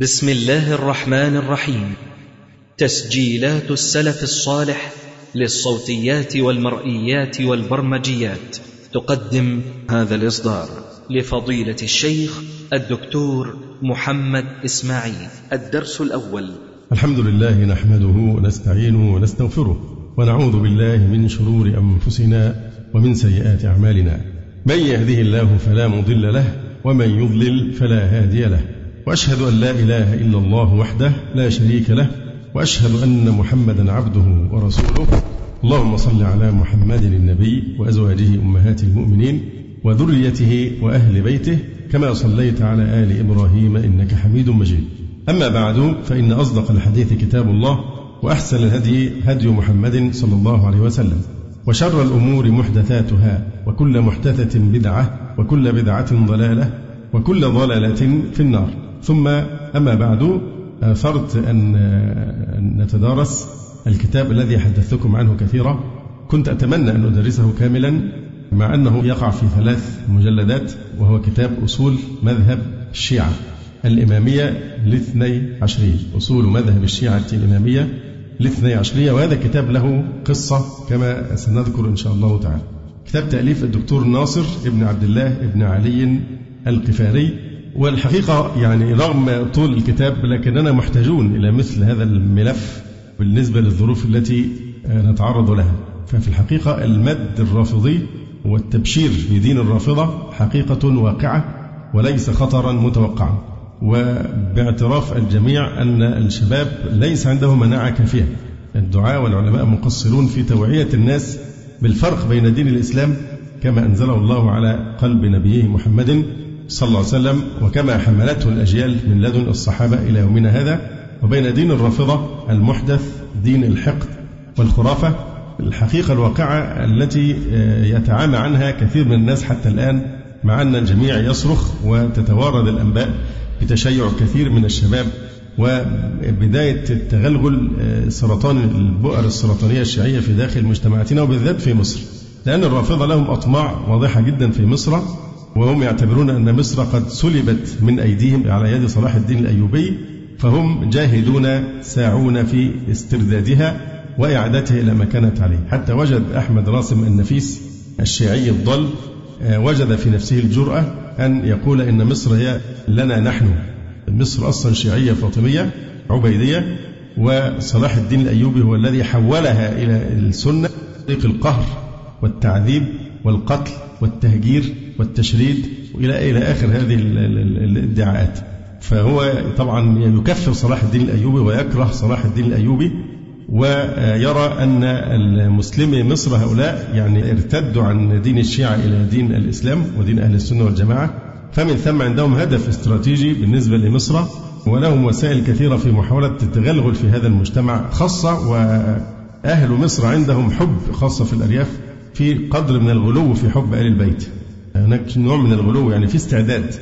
بسم الله الرحمن الرحيم. تسجيلات السلف الصالح للصوتيات والمرئيات والبرمجيات. تقدم هذا الإصدار لفضيلة الشيخ الدكتور محمد إسماعيل. الدرس الأول. الحمد لله نحمده ونستعينه ونستغفره ونعوذ بالله من شرور أنفسنا ومن سيئات أعمالنا. من يهده الله فلا مضل له ومن يضلل فلا هادي له. وأشهد أن لا إله إلا الله وحده لا شريك له وأشهد أن محمدا عبده ورسوله. اللهم صل على محمد النبي وأزواجه أمهات المؤمنين وذريته وأهل بيته كما صليت على آل إبراهيم إنك حميد مجيد. أما بعد فإن أصدق الحديث كتاب الله وأحسن الهدي هدي محمد صلى الله عليه وسلم وشر الأمور محدثاتها وكل محدثة بدعة وكل بدعة ضلالة وكل ضلالة في النار. ثم أما بعد آثرت أن نتدارس الكتاب الذي حدثتكم عنه كثيرا. كنت أتمنى أن أدرسه كاملا مع أنه يقع في ثلاث مجلدات وهو كتاب أصول مذهب الشيعة الإمامية الاثني عشرية أصول مذهب الشيعة الإمامية الاثني عشرية وهذا كتاب له قصة كما سنذكر إن شاء الله تعالى. كتاب تأليف الدكتور ناصر ابن عبد الله ابن علي القفاري. والحقيقة يعني رغم طول الكتاب لكننا محتاجون إلى مثل هذا الملف بالنسبة للظروف التي نتعرض لها. ففي الحقيقة المد الرافضي والتبشير بدين الرافضة حقيقة واقعة وليس خطرا متوقعا. وباعتراف الجميع أن الشباب ليس عنده مناعة كافية. الدعاء والعلماء مقصرون في توعية الناس بالفرق بين دين الإسلام كما أنزله الله على قلب نبيه محمد صلى الله عليه وسلم وكما حملته الأجيال من لدن الصحابة إلى يومنا هذا وبين دين الرافضة المحدث دين الحقد والخرافة الحقيقة الواقعة التي يتعامى عنها كثير من الناس حتى الآن مع أن الجميع يصرخ وتتوارد الأنباء بتشيع كثير من الشباب وبداية تغلغل سرطان البؤر السرطانية الشيعية في داخل مجتمعاتنا وبالذات في مصر لأن الرافضة لهم أطماع واضحة جدا في مصر وهم يعتبرون أن مصر قد سلبت من أيديهم على يد صلاح الدين الأيوبي فهم جاهدون ساعون في استردادها وإعادتها إلى ما كانت عليه. حتى وجد أحمد راسم النفيس الشيعي الضل وجد في نفسه الجرأة أن يقول إن مصر هي لنا نحن. مصر أصلا شيعية فاطمية عبيدية وصلاح الدين الأيوبي هو الذي حولها إلى السنة طريق القهر والتعذيب والقتل والتهجير والتشريد إلى إلى آخر هذه الادعاءات. فهو طبعا يكفر صلاح الدين الأيوبي ويكره صلاح الدين الأيوبي ويرى أن المسلمي مصر هؤلاء يعني ارتدوا عن دين الشيعة إلى دين الإسلام ودين أهل السنة والجماعة. فمن ثم عندهم هدف استراتيجي بالنسبة لمصر ولهم وسائل كثيرة في محاولة التغلغل في هذا المجتمع خاصة وأهل مصر عندهم حب خاصة في الأرياف. في قدر من الغلو في حب آل البيت. هناك نوع من الغلو يعني في استعداد.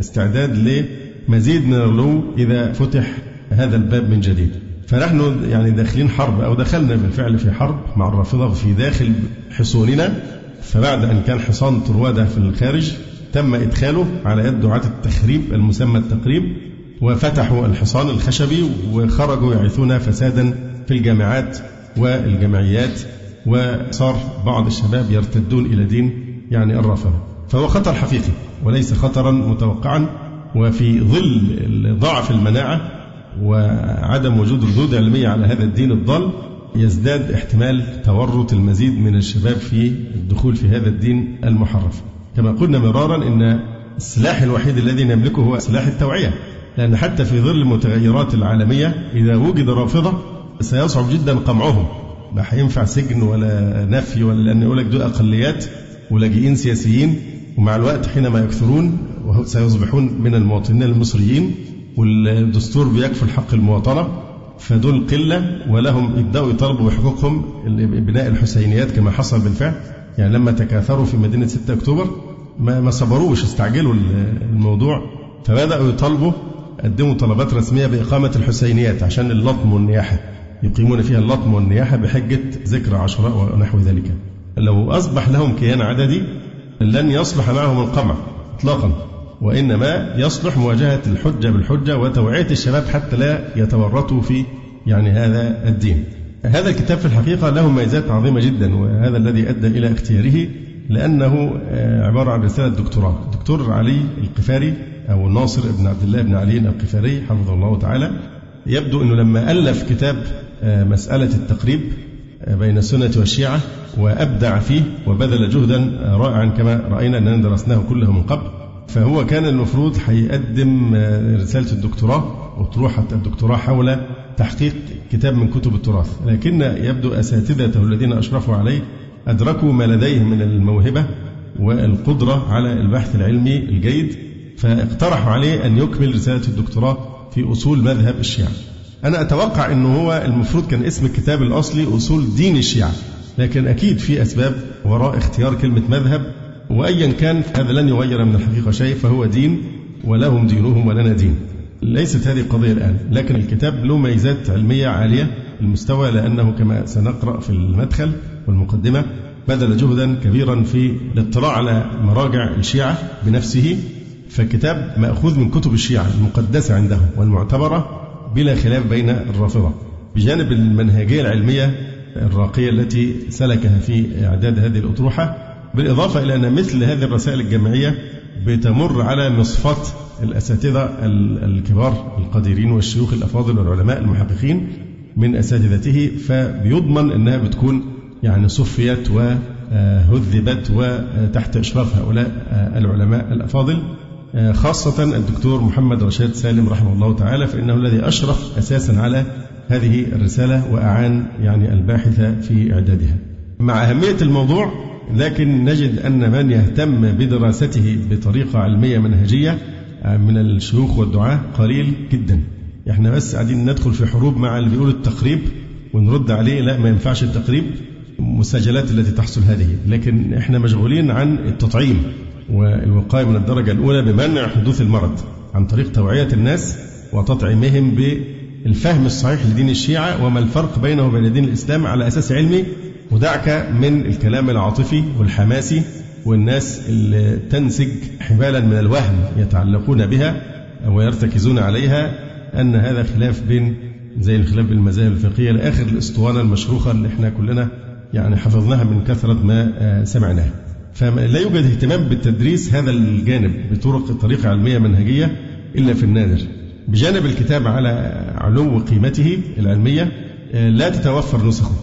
استعداد لمزيد من الغلو إذا فتح هذا الباب من جديد. فنحن يعني داخلين حرب أو دخلنا بالفعل في حرب مع الرافضة في داخل حصوننا. فبعد أن كان حصان طروادة في الخارج تم إدخاله على يد دعاة التخريب المسمى التقريب وفتحوا الحصان الخشبي وخرجوا يعيثون فسادا في الجامعات والجمعيات. وصار بعض الشباب يرتدون إلى دين يعني الرافضة. فهو خطر حقيقي وليس خطرا متوقعا. وفي ظل ضعف المناعة وعدم وجود ردود علمية على هذا الدين الضال يزداد احتمال تورط المزيد من الشباب في الدخول في هذا الدين المحرف. كما قلنا مرارا إن السلاح الوحيد الذي نملكه هو سلاح التوعية. لأن حتى في ظل المتغيرات العالمية إذا وجد رافضة سيصعب جدا قمعهم. لا هينفع سجن ولا نفي ولا لأن يقول لك دول أقليات ولاجئين سياسيين ومع الوقت حينما يكثرون سيصبحون من المواطنين المصريين والدستور بيكفل حق المواطنة فدول قلة ولهم يبدأوا يطالبوا بحقوقهم بناء الحسينيات كما حصل بالفعل. يعني لما تكاثروا في مدينة 6 أكتوبر ما ما صبروش استعجلوا الموضوع. فبداوا يطالبوا قدموا طلبات رسمية بإقامة الحسينيات عشان اللطم والنياحة. يقيمون فيها اللطم والنياحة بحجة ذكر عشراء ونحو ذلك. لو أصبح لهم كيان عددي لن يصلح معهم القمع إطلاقا وإنما يصلح مواجهة الحجة بالحجة وتوعية الشباب حتى لا يتورطوا في يعني هذا الدين. هذا الكتاب في الحقيقة له ميزات عظيمة جدا وهذا الذي أدى إلى اختياره لأنه آه، عبارة عن رسالة دكتوراه الدكتور علي القفاري أو الناصر بن عبد الله بن علي القفاري حفظه الله تعالى يبدو أنه لما ألف كتاب مسألة التقريب آه، بين السنة والشيعة وأبدع فيه وبذل جهدا رائعا كما رأينا أننا درسناه كله من قبل. فهو كان المفروض هيقدم رسالة الدكتوراه أطروحة الدكتوراه حول تحقيق كتاب من كتب التراث. لكن يبدو أساتذته الذين أشرفوا عليه أدركوا ما لديهم من الموهبة والقدرة على البحث العلمي الجيد فاقترحوا عليه أن يكمل رسالة الدكتوراه في أصول مذهب الشيعة. أنا أتوقع أنه هو المفروض كان اسم الكتاب الأصلي أصول دين الشيعة لكن أكيد في أسباب وراء اختيار كلمة مذهب وأيا كان هذا لن يغير من الحقيقة شيء فهو دين ولهم دينهم ولنا دين. ليست هذه القضية الآن لكن الكتاب له ميزات علمية عالية المستوى لأنه كما سنقرأ في المدخل والمقدمة بذل جهدا كبيرا في الاطلاع على مراجع الشيعة بنفسه فالكتاب مأخوذ من كتب الشيعة المقدسة عندهم والمعتبرة بلا خلاف بين الرافضة. بجانب المنهجية العلمية الراقية التي سلكها في إعداد هذه الأطروحة بالإضافة إلى أن مثل هذه الرسائل الجامعية بتمر على مصفات الأساتذة الكبار القديرين والشيوخ الأفاضل والعلماء المحققين من أساتذته فبيضمن أنها بتكون يعني صفيت وهذبت وتحت إشراف هؤلاء العلماء الأفاضل. خاصة الدكتور محمد رشاد سالم رحمه الله تعالى فإنه الذي أشرف أساسا على هذه الرسالة وأعان يعني الباحث في إعدادها. مع أهمية الموضوع لكن نجد أن من يهتم بدراسته بطريقة علمية منهجية من الشيوخ والدعاة قليل جدا. إحنا بس قاعدين ندخل في حروب مع اللي بيقول التقريب ونرد عليه لا ما ينفعش التقريب المساجلات التي تحصل هذه. لكن إحنا مشغولين عن التطعيم. والوقاية من الدرجة الأولى بمنع حدوث المرض عن طريق توعية الناس وتطعيمهم بالفهم الصحيح لدين الشيعة وما الفرق بينه وبين دين الإسلام على أساس علمي. ودعك من الكلام العاطفي والحماسي والناس اللي تنسج حبالا من الوهم يتعلقون بها ويرتكزون عليها أن هذا خلاف بين زي الخلاف بين المذاهب الفقهية لآخر الأسطوانة المشروخة اللي إحنا كلنا يعني حفظناها من كثرة ما آه، سمعناها. فلا يوجد اهتمام بالتدريس هذا الجانب بطرق طريقة علمية منهجية إلا في النادر. بجانب الكتاب على علو قيمته العلمية آه، لا تتوفر نسخه.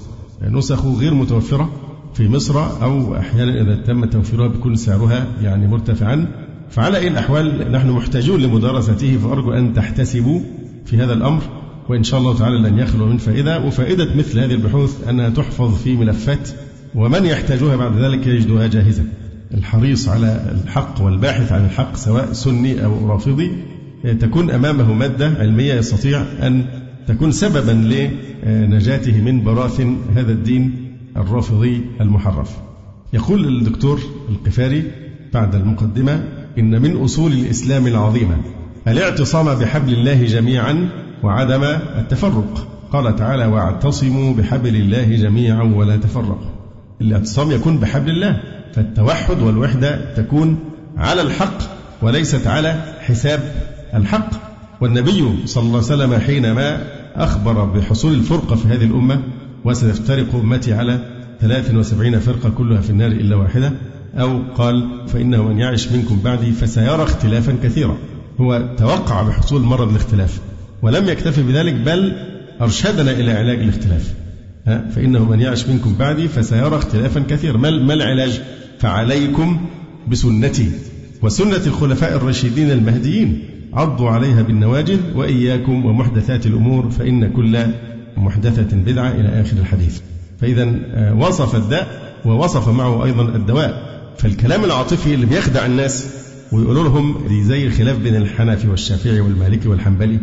نسخه غير متوفرة في مصر أو أحيانا إذا تم توفيرها بيكون سعرها يعني مرتفعا. فعلى أي الأحوال نحن محتاجون لمدارسته فأرجو أن تحتسبوا في هذا الأمر وإن شاء الله تعالى لن يخلو من فائدة. وفائدة مثل هذه البحوث أنها تحفظ في ملفات ومن يحتاجها بعد ذلك يجدها جاهزة. الحريص على الحق والباحث عن الحق سواء سني أو رافضي تكون أمامه مادة علمية يستطيع أن تكون سببا لنجاته من براثن هذا الدين الرافضي المحرف. يقول الدكتور القفاري بعد المقدمة إن من أصول الإسلام العظيمة الاعتصام بحبل الله جميعا وعدم التفرق. قال تعالى واعتصموا بحبل الله جميعا ولا تفرقوا. الاعتصام يكون بحبل الله فالتوحد والوحدة تكون على الحق وليست على حساب الحق. والنبي صلى الله عليه وسلم حينما أخبر بحصول الفرقة في هذه الأمة وستفترق أمتي على 73 فرقة كلها في النار إلا واحدة أو قال فإنه من يعش منكم بعدي فسيرى اختلافا كثيرا. هو توقع بحصول مرض الاختلاف ولم يكتفي بذلك بل أرشدنا إلى علاج الاختلاف. فإنه من يعش منكم بعدي فسيرى اختلافا كثيرا. ما العلاج؟ فعليكم بسنتي. وسنة الخلفاء الراشدين المهديين. عضوا عليها بالنواجذ وإياكم ومحدثات الأمور فإن كل محدثة بدعة إلى آخر الحديث. فإذا آه، وصف الداء ووصف معه أيضا الدواء. فالكلام العاطفي اللي بيخدع الناس ويقولوا لهم دي زي الخلاف بين الحنفي والشافعي والمالكي والحنبلي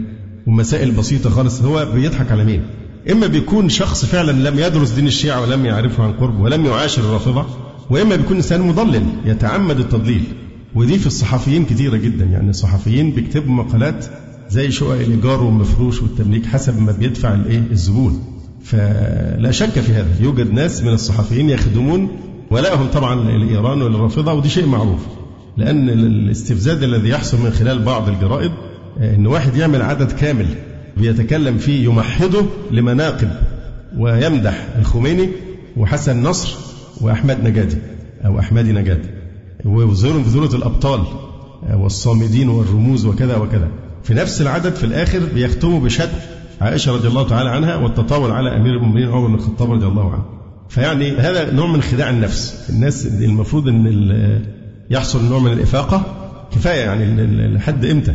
ومسائل بسيطة خالص. هو بيضحك على مين؟ إما بيكون شخص فعلا لم يدرس دين الشيعة ولم يعرفه عن قرب ولم يعاشر الرافضة وإما بيكون إنسان مضلل يتعمد التضليل. ودي في الصحفيين كثيرة جدا. يعني الصحفيين بيكتبوا مقالات زي شقق الإيجار والمفروش والتمليك حسب ما بيدفع الإيه؟ الزبون. فلا شك في هذا. يوجد ناس من الصحفيين يخدمون ولائهم طبعا لإيران وللرافضة ودي شيء معروف. لأن الاستفزاز الذي يحصل من خلال بعض الجرائد إن واحد يعمل عدد كامل بيتكلم فيه يمحضه لمناقب ويمدح الخميني وحسن نصر وأحمد نجادي أو أحمدي نجادي. ويظهرهم بذورة الأبطال والصامدين والرموز وكذا وكذا. في نفس العدد في الآخر بيختموا بشتم عائشة رضي الله تعالى عنها والتطاول على أمير المؤمنين عمر بن الخطاب رضي الله عنه. فيعني هذا نوع من خداع النفس. الناس المفروض أن يحصل نوع من الإفاقة. كفاية يعني لحد إمتى؟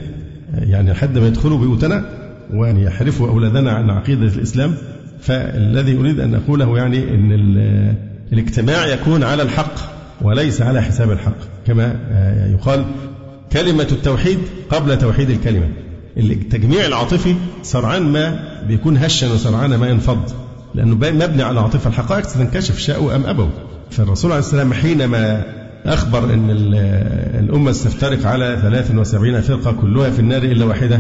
يعني لحد ما يدخلوا بيوتنا وأن يحرفوا أولادنا عن عقيدة الإسلام فالذي أريد أن أقوله يعني أن الاجتماع يكون على الحق وليس على حساب الحق. كما يقال كلمة التوحيد قبل توحيد الكلمة. التجميع العاطفي سرعان ما بيكون هشا وسرعان ما ينفض لأنه مبني على العاطفة الحقائق ستنكشف شاءوا أم أبوا. فالرسول عليه السلام حينما أخبر أن الأمة ستفترق على 73 فرقة كلها في النار إلا واحدة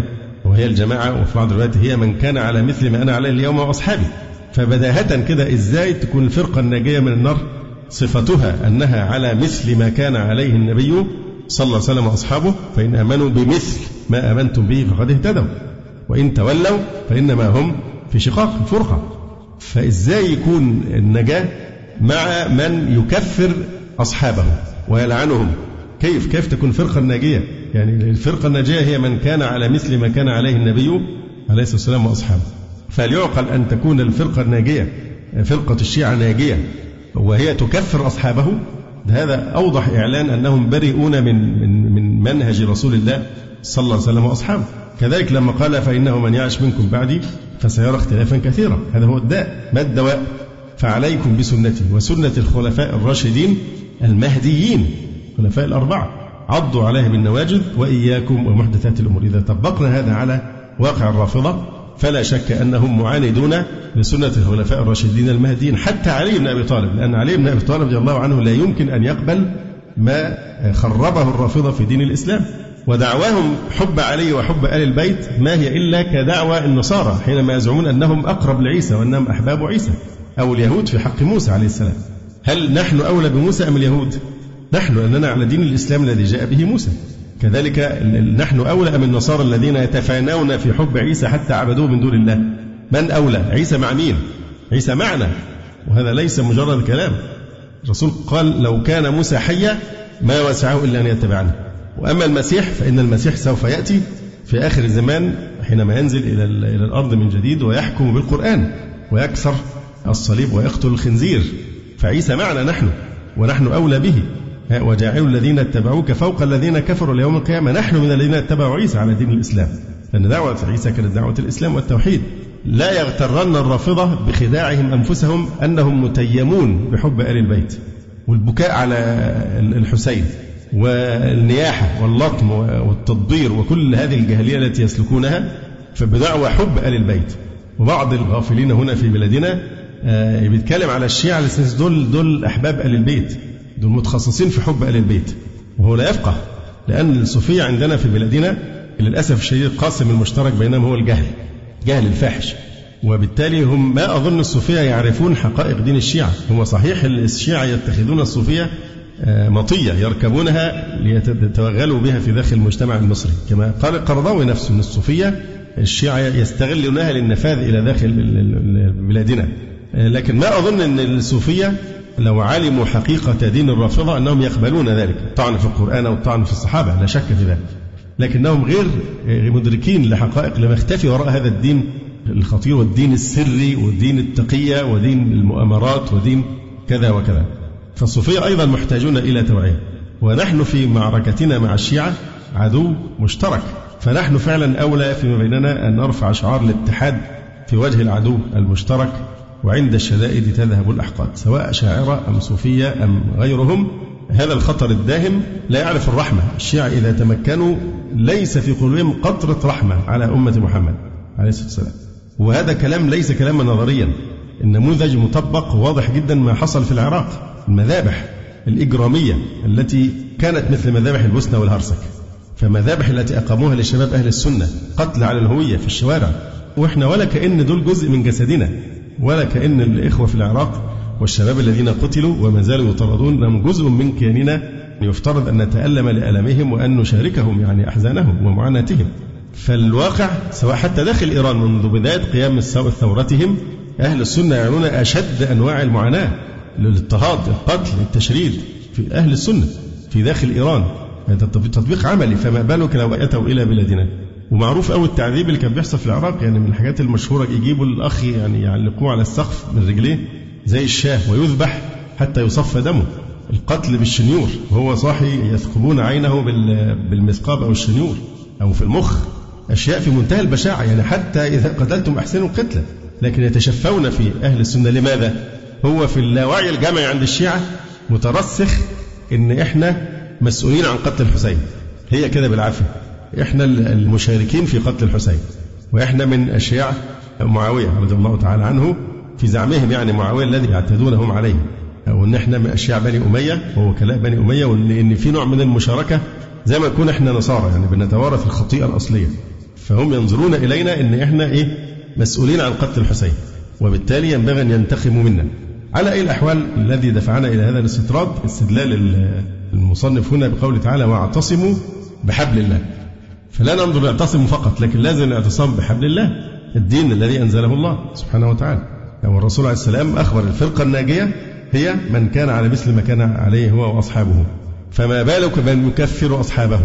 وهي الجماعة وفي بعض الروايات هي من كان على مثل ما أنا عليه اليوم وأصحابي. فبداهة كده إزاي تكون الفرقة الناجية من النار؟ صفتها أنها على مثل ما كان عليه النبي صلى الله عليه وسلم وأصحابه فإن آمنوا بمثل ما آمنتم به فقد اهتدوا. وإن تولوا فإنما هم في شقاق فرقة. فإزاي يكون النجاة مع من يكفر أصحابه ويلعنهم؟ كيف؟ كيف تكون فرقة الناجية؟ يعني الفرقة الناجية هي من كان على مثل ما كان عليه النبي عليه الصلاة والسلام وأصحابه. فليعقل أن تكون الفرقة الناجية فرقة الشيعة ناجية وهي تكفر أصحابه. هذا أوضح إعلان أنهم بريئون من من من منهج رسول الله صلى الله عليه وسلم وأصحابه. كذلك لما قال فإنه من يعش منكم بعدي فسيرى اختلافا كثيرا. هذا هو الداء ما الدواء؟ فعليكم بسنتي وسنة الخلفاء الراشدين المهديين. الخلفاء الأربعة. عضوا عليها بالنواجذ وإياكم ومحدثات الأمور. إذا طبقنا هذا على واقع الرافضة فلا شك أنهم معاندون لسنة الخلفاء الراشدين المهديين. حتى علي بن أبي طالب لأن علي بن أبي طالب رضي الله عنه لا يمكن أن يقبل ما خربه الرافضة في دين الإسلام. ودعواهم حب علي وحب آل البيت ما هي إلا كدعوى النصارى حينما يزعمون أنهم أقرب لعيسى وأنهم أحباب عيسى أو اليهود في حق موسى عليه السلام. هل نحن أولى بموسى أم اليهود؟ نحن لأننا على دين الإسلام الذي جاء به موسى. كذلك نحن أولى أم النصارى الذين يتفانون في حب عيسى حتى عبدوه من دون الله. من أولى؟ عيسى مع مين؟ عيسى معنا. وهذا ليس مجرد كلام. الرسول قال لو كان موسى حيا ما وسعه إلا أن يتبعني. وأما المسيح فإن المسيح سوف يأتي في آخر الزمان حينما ينزل إلى إلى الأرض من جديد ويحكم بالقرآن ويكسر الصليب ويقتل الخنزير. فعيسى معنا نحن ونحن أولى به. وجاعل الذين اتبعوك فوق الذين كفروا ليوم القيامة. نحن من الذين اتبعوا عيسى على دين الإسلام. لأن دعوة عيسى كانت دعوة الإسلام والتوحيد. لا يغترن الرافضة بخداعهم أنفسهم أنهم متيمون بحب آل البيت والبكاء على الحسين والنياحة واللطم والتطبير وكل هذه الجاهلية التي يسلكونها. فبدعوى حب آل البيت. وبعض الغافلين هنا في بلادنا آه، بيتكلم على الشيعة على دول دول أحباب آل البيت. دول متخصصين في حب آل البيت وهو لا يفقه لأن الصوفية عندنا في بلادنا للأسف الشديد القاسم المشترك بينهم هو الجهل جهل الفاحش. وبالتالي هم ما أظن الصوفية يعرفون حقائق دين الشيعة. هو صحيح الشيعة يتخذون الصوفية آه، مطية يركبونها ليتوغلوا بها في داخل المجتمع المصري. كما قال القرضاوي نفسه من الصوفية الشيعة يستغلونها للنفاذ إلى داخل بلادنا. آه، لكن ما أظن أن الصوفية لو علموا حقيقة دين الرافضة أنهم يقبلون ذلك. الطعن في القرآن أو في الصحابة لا شك في ذلك. لكنهم غير مدركين لحقائق لما اختفي وراء هذا الدين الخطير والدين السري ودين التقية ودين المؤامرات ودين كذا وكذا. فالصوفية أيضا محتاجون إلى توعية. ونحن في معركتنا مع الشيعة عدو مشترك. فنحن فعلا أولى فيما بيننا أن نرفع شعار الاتحاد في وجه العدو المشترك. وعند الشدائد تذهب الأحقاد سواء شاعرة أم صوفية أم غيرهم هذا الخطر الداهم لا يعرف الرحمة. الشيعة إذا تمكنوا ليس في قلوبهم قطرة رحمة على أمة محمد عليه الصلاة والسلام. وهذا كلام ليس كلاما نظريا النموذج مطبق واضح جدا ما حصل في العراق المذابح الإجرامية التي كانت مثل مذابح البوسنة والهرسك. فمذابح التي أقاموها لشباب أهل السنة قتل على الهوية في الشوارع وإحنا ولا كأن دول جزء من جسدنا. ولا كأن الإخوة في العراق والشباب الذين قتلوا وما زالوا يطردون لهم جزء من كياننا يفترض أن نتألم لألمهم وأن نشاركهم يعني أحزانهم ومعاناتهم. فالواقع سواء حتى داخل إيران منذ بداية قيام ثورتهم أهل السنة يعانون أشد أنواع المعاناة الاضطهاد القتل التشريد في أهل السنة في داخل إيران. هذا تطبيق عملي فما بالك لو أتوا إلى بلادنا؟ ومعروف قوي التعذيب اللي كان بيحصل في العراق يعني من الحاجات المشهورة يجيبوا الأخ يعني يعلقوه على السقف من رجليه زي الشاه ويذبح حتى يصفى دمه. القتل بالشنيور وهو صاحي يثقبون عينه بالمثقاب أو الشنيور أو في المخ. أشياء في منتهى البشاعة يعني حتى إذا قتلتم أحسنوا القتلة. لكن يتشفون في أهل السنة. لماذا؟ هو في اللاوعي الجمعي عند الشيعة مترسخ إن إحنا مسؤولين عن قتل الحسين. هي كده بالعافية. إحنا المشاركين في قتل الحسين وإحنا من أشياع معاوية رضي الله تعالى عنه في زعمهم يعني معاوية الذي يعتدونهم عليه. أو ان إحنا من أشياع بني أمية وهو كلاء بني أمية وان في نوع من المشاركة زي ما نكون إحنا نصارى يعني بنتوارث الخطيئة الأصلية. فهم ينظرون إلينا إن إحنا إيه؟ مسؤولين عن قتل الحسين وبالتالي ينبغي أن ينتقموا منا. على أي الأحوال الذي دفعنا إلى هذا الاستطراد؟ استدلال المصنف هنا بقوله تعالى واعتصموا بحبل الله. فلا ننظر نعتصم فقط لكن لازم الاعتصام بحبل الله الدين الذي أنزله الله سبحانه وتعالى. والرسول عليه السلام أخبر الفرقة الناجية هي من كان على مثل ما كان عليه هو وأصحابه. فما بالك بمن يكفر أصحابه؟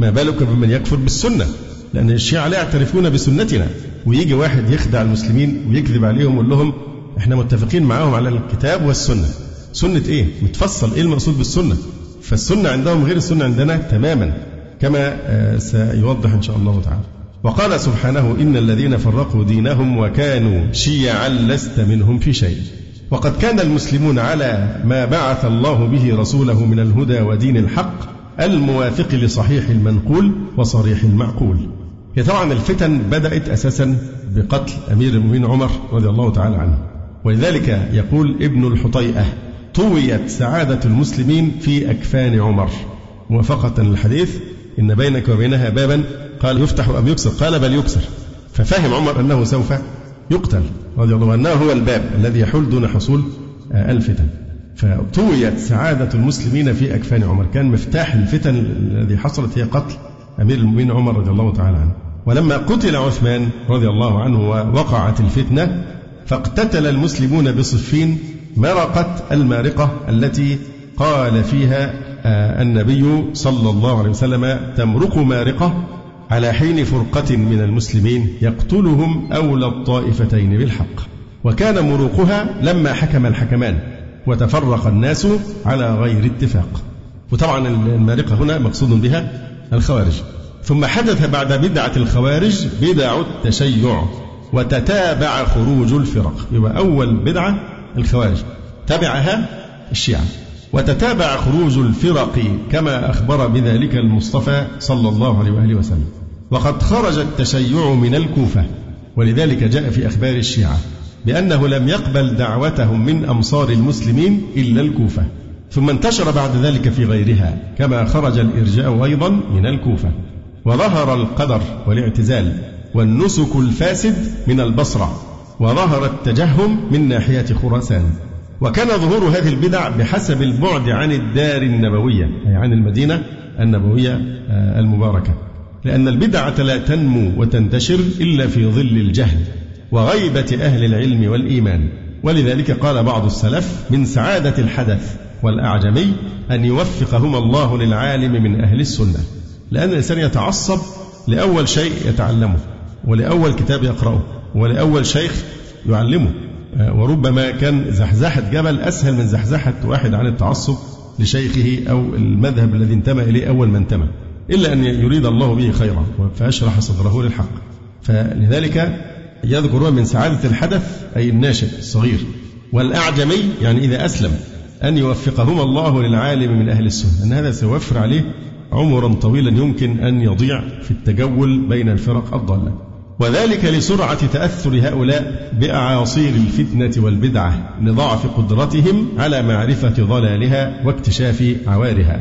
ما بالك بمن يكفر بالسنة؟ لأن الشيعة لا يعترفون بسنتنا. ويجي واحد يخدع المسلمين ويكذب عليهم ويقول لهم إحنا متفقين معاهم على الكتاب والسنة. سنة إيه؟ متفصل. إيه المقصود بالسنة؟ فالسنة عندهم غير السنة عندنا تماما. كما آه، سيوضح إن شاء الله تعالى. وقال سبحانه إن الذين فرقوا دينهم وكانوا شيعا لست منهم في شيء. وقد كان المسلمون على ما بعث الله به رسوله من الهدى ودين الحق الموافق لصحيح المنقول وصريح المعقول. هي طبعا الفتن بدأت أساسا بقتل أمير المؤمنين عمر رضي الله تعالى عنه. ولذلك يقول ابن الحطيئة طويت سعادة المسلمين في أكفان عمر. موافقة للحديث إن بينك وبينها بابا قال يفتح أم يكسر؟ قال بل يكسر. ففهم عمر أنه سوف يقتل رضي الله عنه هو الباب الذي يحول دون حصول آه، الفتن. فطويت سعادة المسلمين في أكفان عمر. كان مفتاح الفتن الذي حصلت هي قتل أمير المؤمنين عمر رضي الله تعالى عنه. ولما قتل عثمان رضي الله عنه ووقعت الفتنة فاقتتل المسلمون بصفين مرقت المارقة التي قال فيها النبي صلى الله عليه وسلم تمرق مارقة على حين فرقة من المسلمين يقتلهم أولى الطائفتين بالحق. وكان مروقها لما حكم الحكمان وتفرق الناس على غير اتفاق. وطبعا المارقة هنا مقصود بها الخوارج. ثم حدث بعد بدعة الخوارج بدع التشيع وتتابع خروج الفرق. يبقى أول بدعة الخوارج. تبعها الشيعة. وتتابع خروج الفرق كما أخبر بذلك المصطفى صلى الله عليه وآله وسلم. وقد خرج التشيع من الكوفة ولذلك جاء في أخبار الشيعة بأنه لم يقبل دعوتهم من أمصار المسلمين إلا الكوفة. ثم انتشر بعد ذلك في غيرها كما خرج الإرجاء أيضا من الكوفة. وظهر القدر والاعتزال والنسك الفاسد من البصرة وظهر التجهم من ناحية خراسان. وكان ظهور هذه البدع بحسب البعد عن الدار النبوية أي عن المدينة النبوية آه، المباركة. لأن البدعة لا تنمو وتنتشر إلا في ظل الجهل وغيبة أهل العلم والإيمان. ولذلك قال بعض السلف من سعادة الحدث والأعجمي أن يوفقهما الله للعالم من أهل السنة. لأن الإنسان يتعصب لأول شيء يتعلمه ولأول كتاب يقرأه ولأول شيخ يعلمه. وربما كان زحزحة جبل أسهل من زحزحة واحد عن التعصب لشيخه أو المذهب الذي انتمى إليه أول ما انتمى إلا أن يريد الله به خيرا فأشرح صدره للحق. فلذلك يذكر من سعادة الحدث أي الناشئ الصغير والأعجمي يعني إذا أسلم أن يوفقهما الله للعالم من أهل السنة أن هذا سيوفر عليه عمرا طويلا يمكن أن يضيع في التجول بين الفرق الضالة. وذلك لسرعة تأثر هؤلاء بأعاصير الفتنة والبدعة لضعف قدرتهم على معرفة ضلالها واكتشاف عوارها.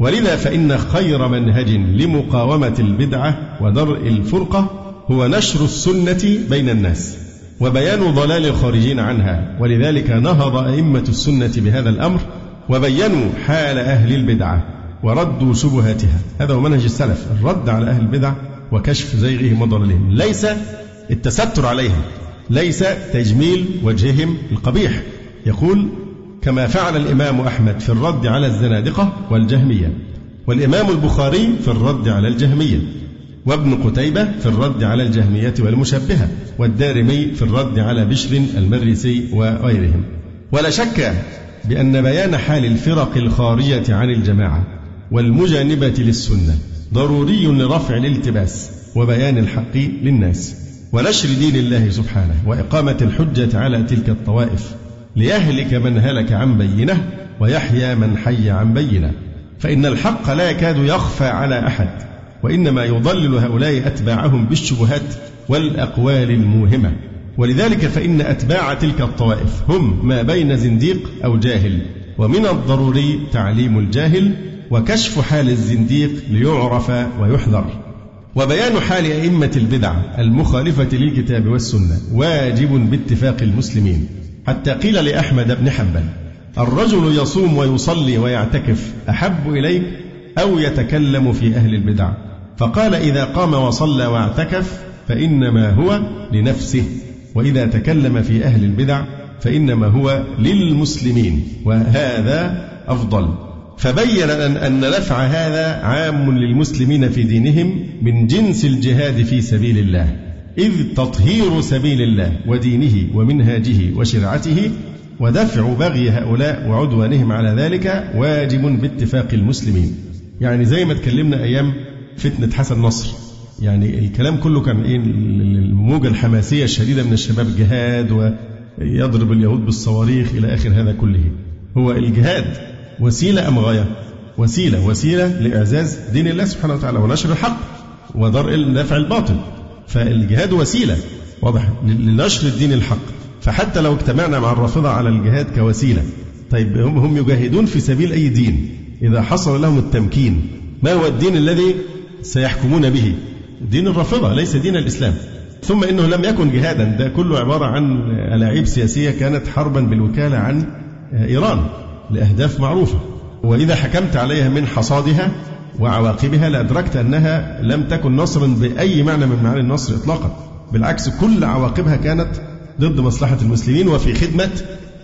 ولذا فإن خير منهج لمقاومة البدعة ودرء الفرقة هو نشر السنة بين الناس وبيان ضلال الخارجين عنها. ولذلك نهض أئمة السنة بهذا الأمر وبينوا حال أهل البدعة وردوا شبهاتها. هذا هو منهج السلف الرد على أهل البدع وكشف زيغهم وضلالهم. ليس التستر عليهم ليس تجميل وجههم القبيح. يقول كما فعل الإمام أحمد في الرد على الزنادقة والجهمية والإمام البخاري في الرد على الجهمية وابن قتيبة في الرد على الجهمية والمشبهة والدارمي في الرد على بشر المريسي وغيرهم. ولا شك بأن بيان حال الفرق الخارية عن الجماعة والمجانبة للسنة ضروري لرفع الالتباس وبيان الحق للناس ونشر دين الله سبحانه وإقامة الحجة على تلك الطوائف ليهلك من هلك عن بينة ويحيى من حي عن بينة. فإن الحق لا يكاد يخفى على أحد وإنما يضلل هؤلاء أتباعهم بالشبهات والأقوال الموهمة. ولذلك فإن أتباع تلك الطوائف هم ما بين زنديق أو جاهل ومن الضروري تعليم الجاهل وكشف حال الزنديق ليعرف ويحذر. وبيان حال أئمة البدع المخالفة للكتاب والسنة واجب باتفاق المسلمين. حتى قيل لأحمد بن حنبل الرجل يصوم ويصلي ويعتكف أحب إليك أو يتكلم في أهل البدع. فقال إذا قام وصلى واعتكف فإنما هو لنفسه وإذا تكلم في أهل البدع فإنما هو للمسلمين وهذا أفضل. فبين أن نفع هذا عام للمسلمين في دينهم من جنس الجهاد في سبيل الله إذ تطهير سبيل الله ودينه ومنهاجه وشرعته ودفع بغي هؤلاء وعدوانهم على ذلك واجب باتفاق المسلمين. يعني زي ما اتكلمنا أيام فتنة حسن نصر. يعني الكلام كله كان إيه؟ الموجة الحماسية الشديدة من الشباب جهاد ويضرب اليهود بالصواريخ إلى آخر هذا كله. هو الجهاد وسيلة أم غاية؟ وسيلة وسيلة لإعزاز دين الله سبحانه وتعالى ونشر الحق ودرء دفع الباطل. فالجهاد وسيلة واضح لنشر الدين الحق. فحتى لو اجتمعنا مع الرافضة على الجهاد كوسيلة. طيب هم هم يجاهدون في سبيل أي دين؟ إذا حصل لهم التمكين ما هو الدين الذي سيحكمون به؟ دين الرافضة ليس دين الإسلام. ثم إنه لم يكن جهادا. ده كله عبارة عن ألاعيب سياسية كانت حربا بالوكالة عن إيران. لأهداف معروفة وإذا حكمت عليها من حصادها وعواقبها لأدركت أنها لم تكن نصرا بأي معنى من معاني النصر إطلاقا بالعكس كل عواقبها كانت ضد مصلحة المسلمين وفي خدمة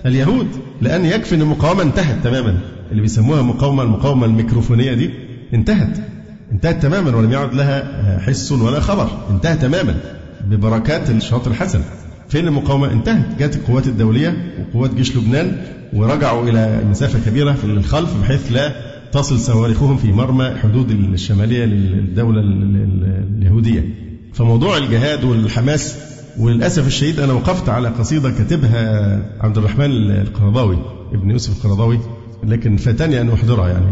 اليهود لأن يكفي أن المقاومة انتهت تماما اللي بيسموها مقاومة المقاومة الميكروفونية دي انتهت انتهت تماما ولم يعد لها حس ولا خبر انتهى تماما ببركات الشاطر الحسن. فين المقاومة؟ انتهت. جاءت القوات الدولية وقوات جيش لبنان ورجعوا إلى مسافة كبيرة في الخلف بحيث لا تصل صواريخهم في مرمى حدود الشمالية للدولة اليهودية. فموضوع الجهاد والحماس وللأسف الشديد أنا وقفت على قصيدة كاتبها عبد الرحمن القرضاوي ابن يوسف القرضاوي لكن فاتني أن أحضرها يعني.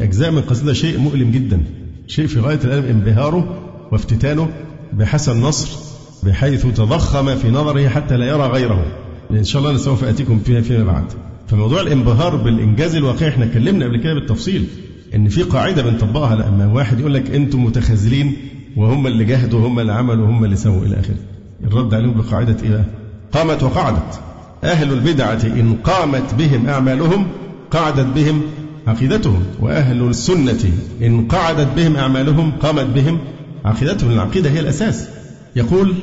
أجزاء من القصيدة شيء مؤلم جدا شيء في غاية الألم انبهاره وافتتانه بحسن نصر بحيث تضخم في نظره حتى لا يرى غيره. إن شاء الله سوف أتيكم فيها فيما بعد. فموضوع الانبهار بالإنجاز الواقعي إحنا اتكلمنا قبل كده بالتفصيل إن في قاعدة بنطبقها لما واحد يقول لك أنتم متخاذلين وهم اللي جاهدوا وهم اللي عملوا وهم اللي سووا إلى آخره. الرد عليهم بقاعدة إيه بقى؟ قامت وقعدت. أهل البدعة إن قامت بهم أعمالهم قعدت بهم عقيدتهم. وأهل السنة إن قعدت بهم أعمالهم قامت بهم عقيدتهم. العقيدة هي الأساس. يقول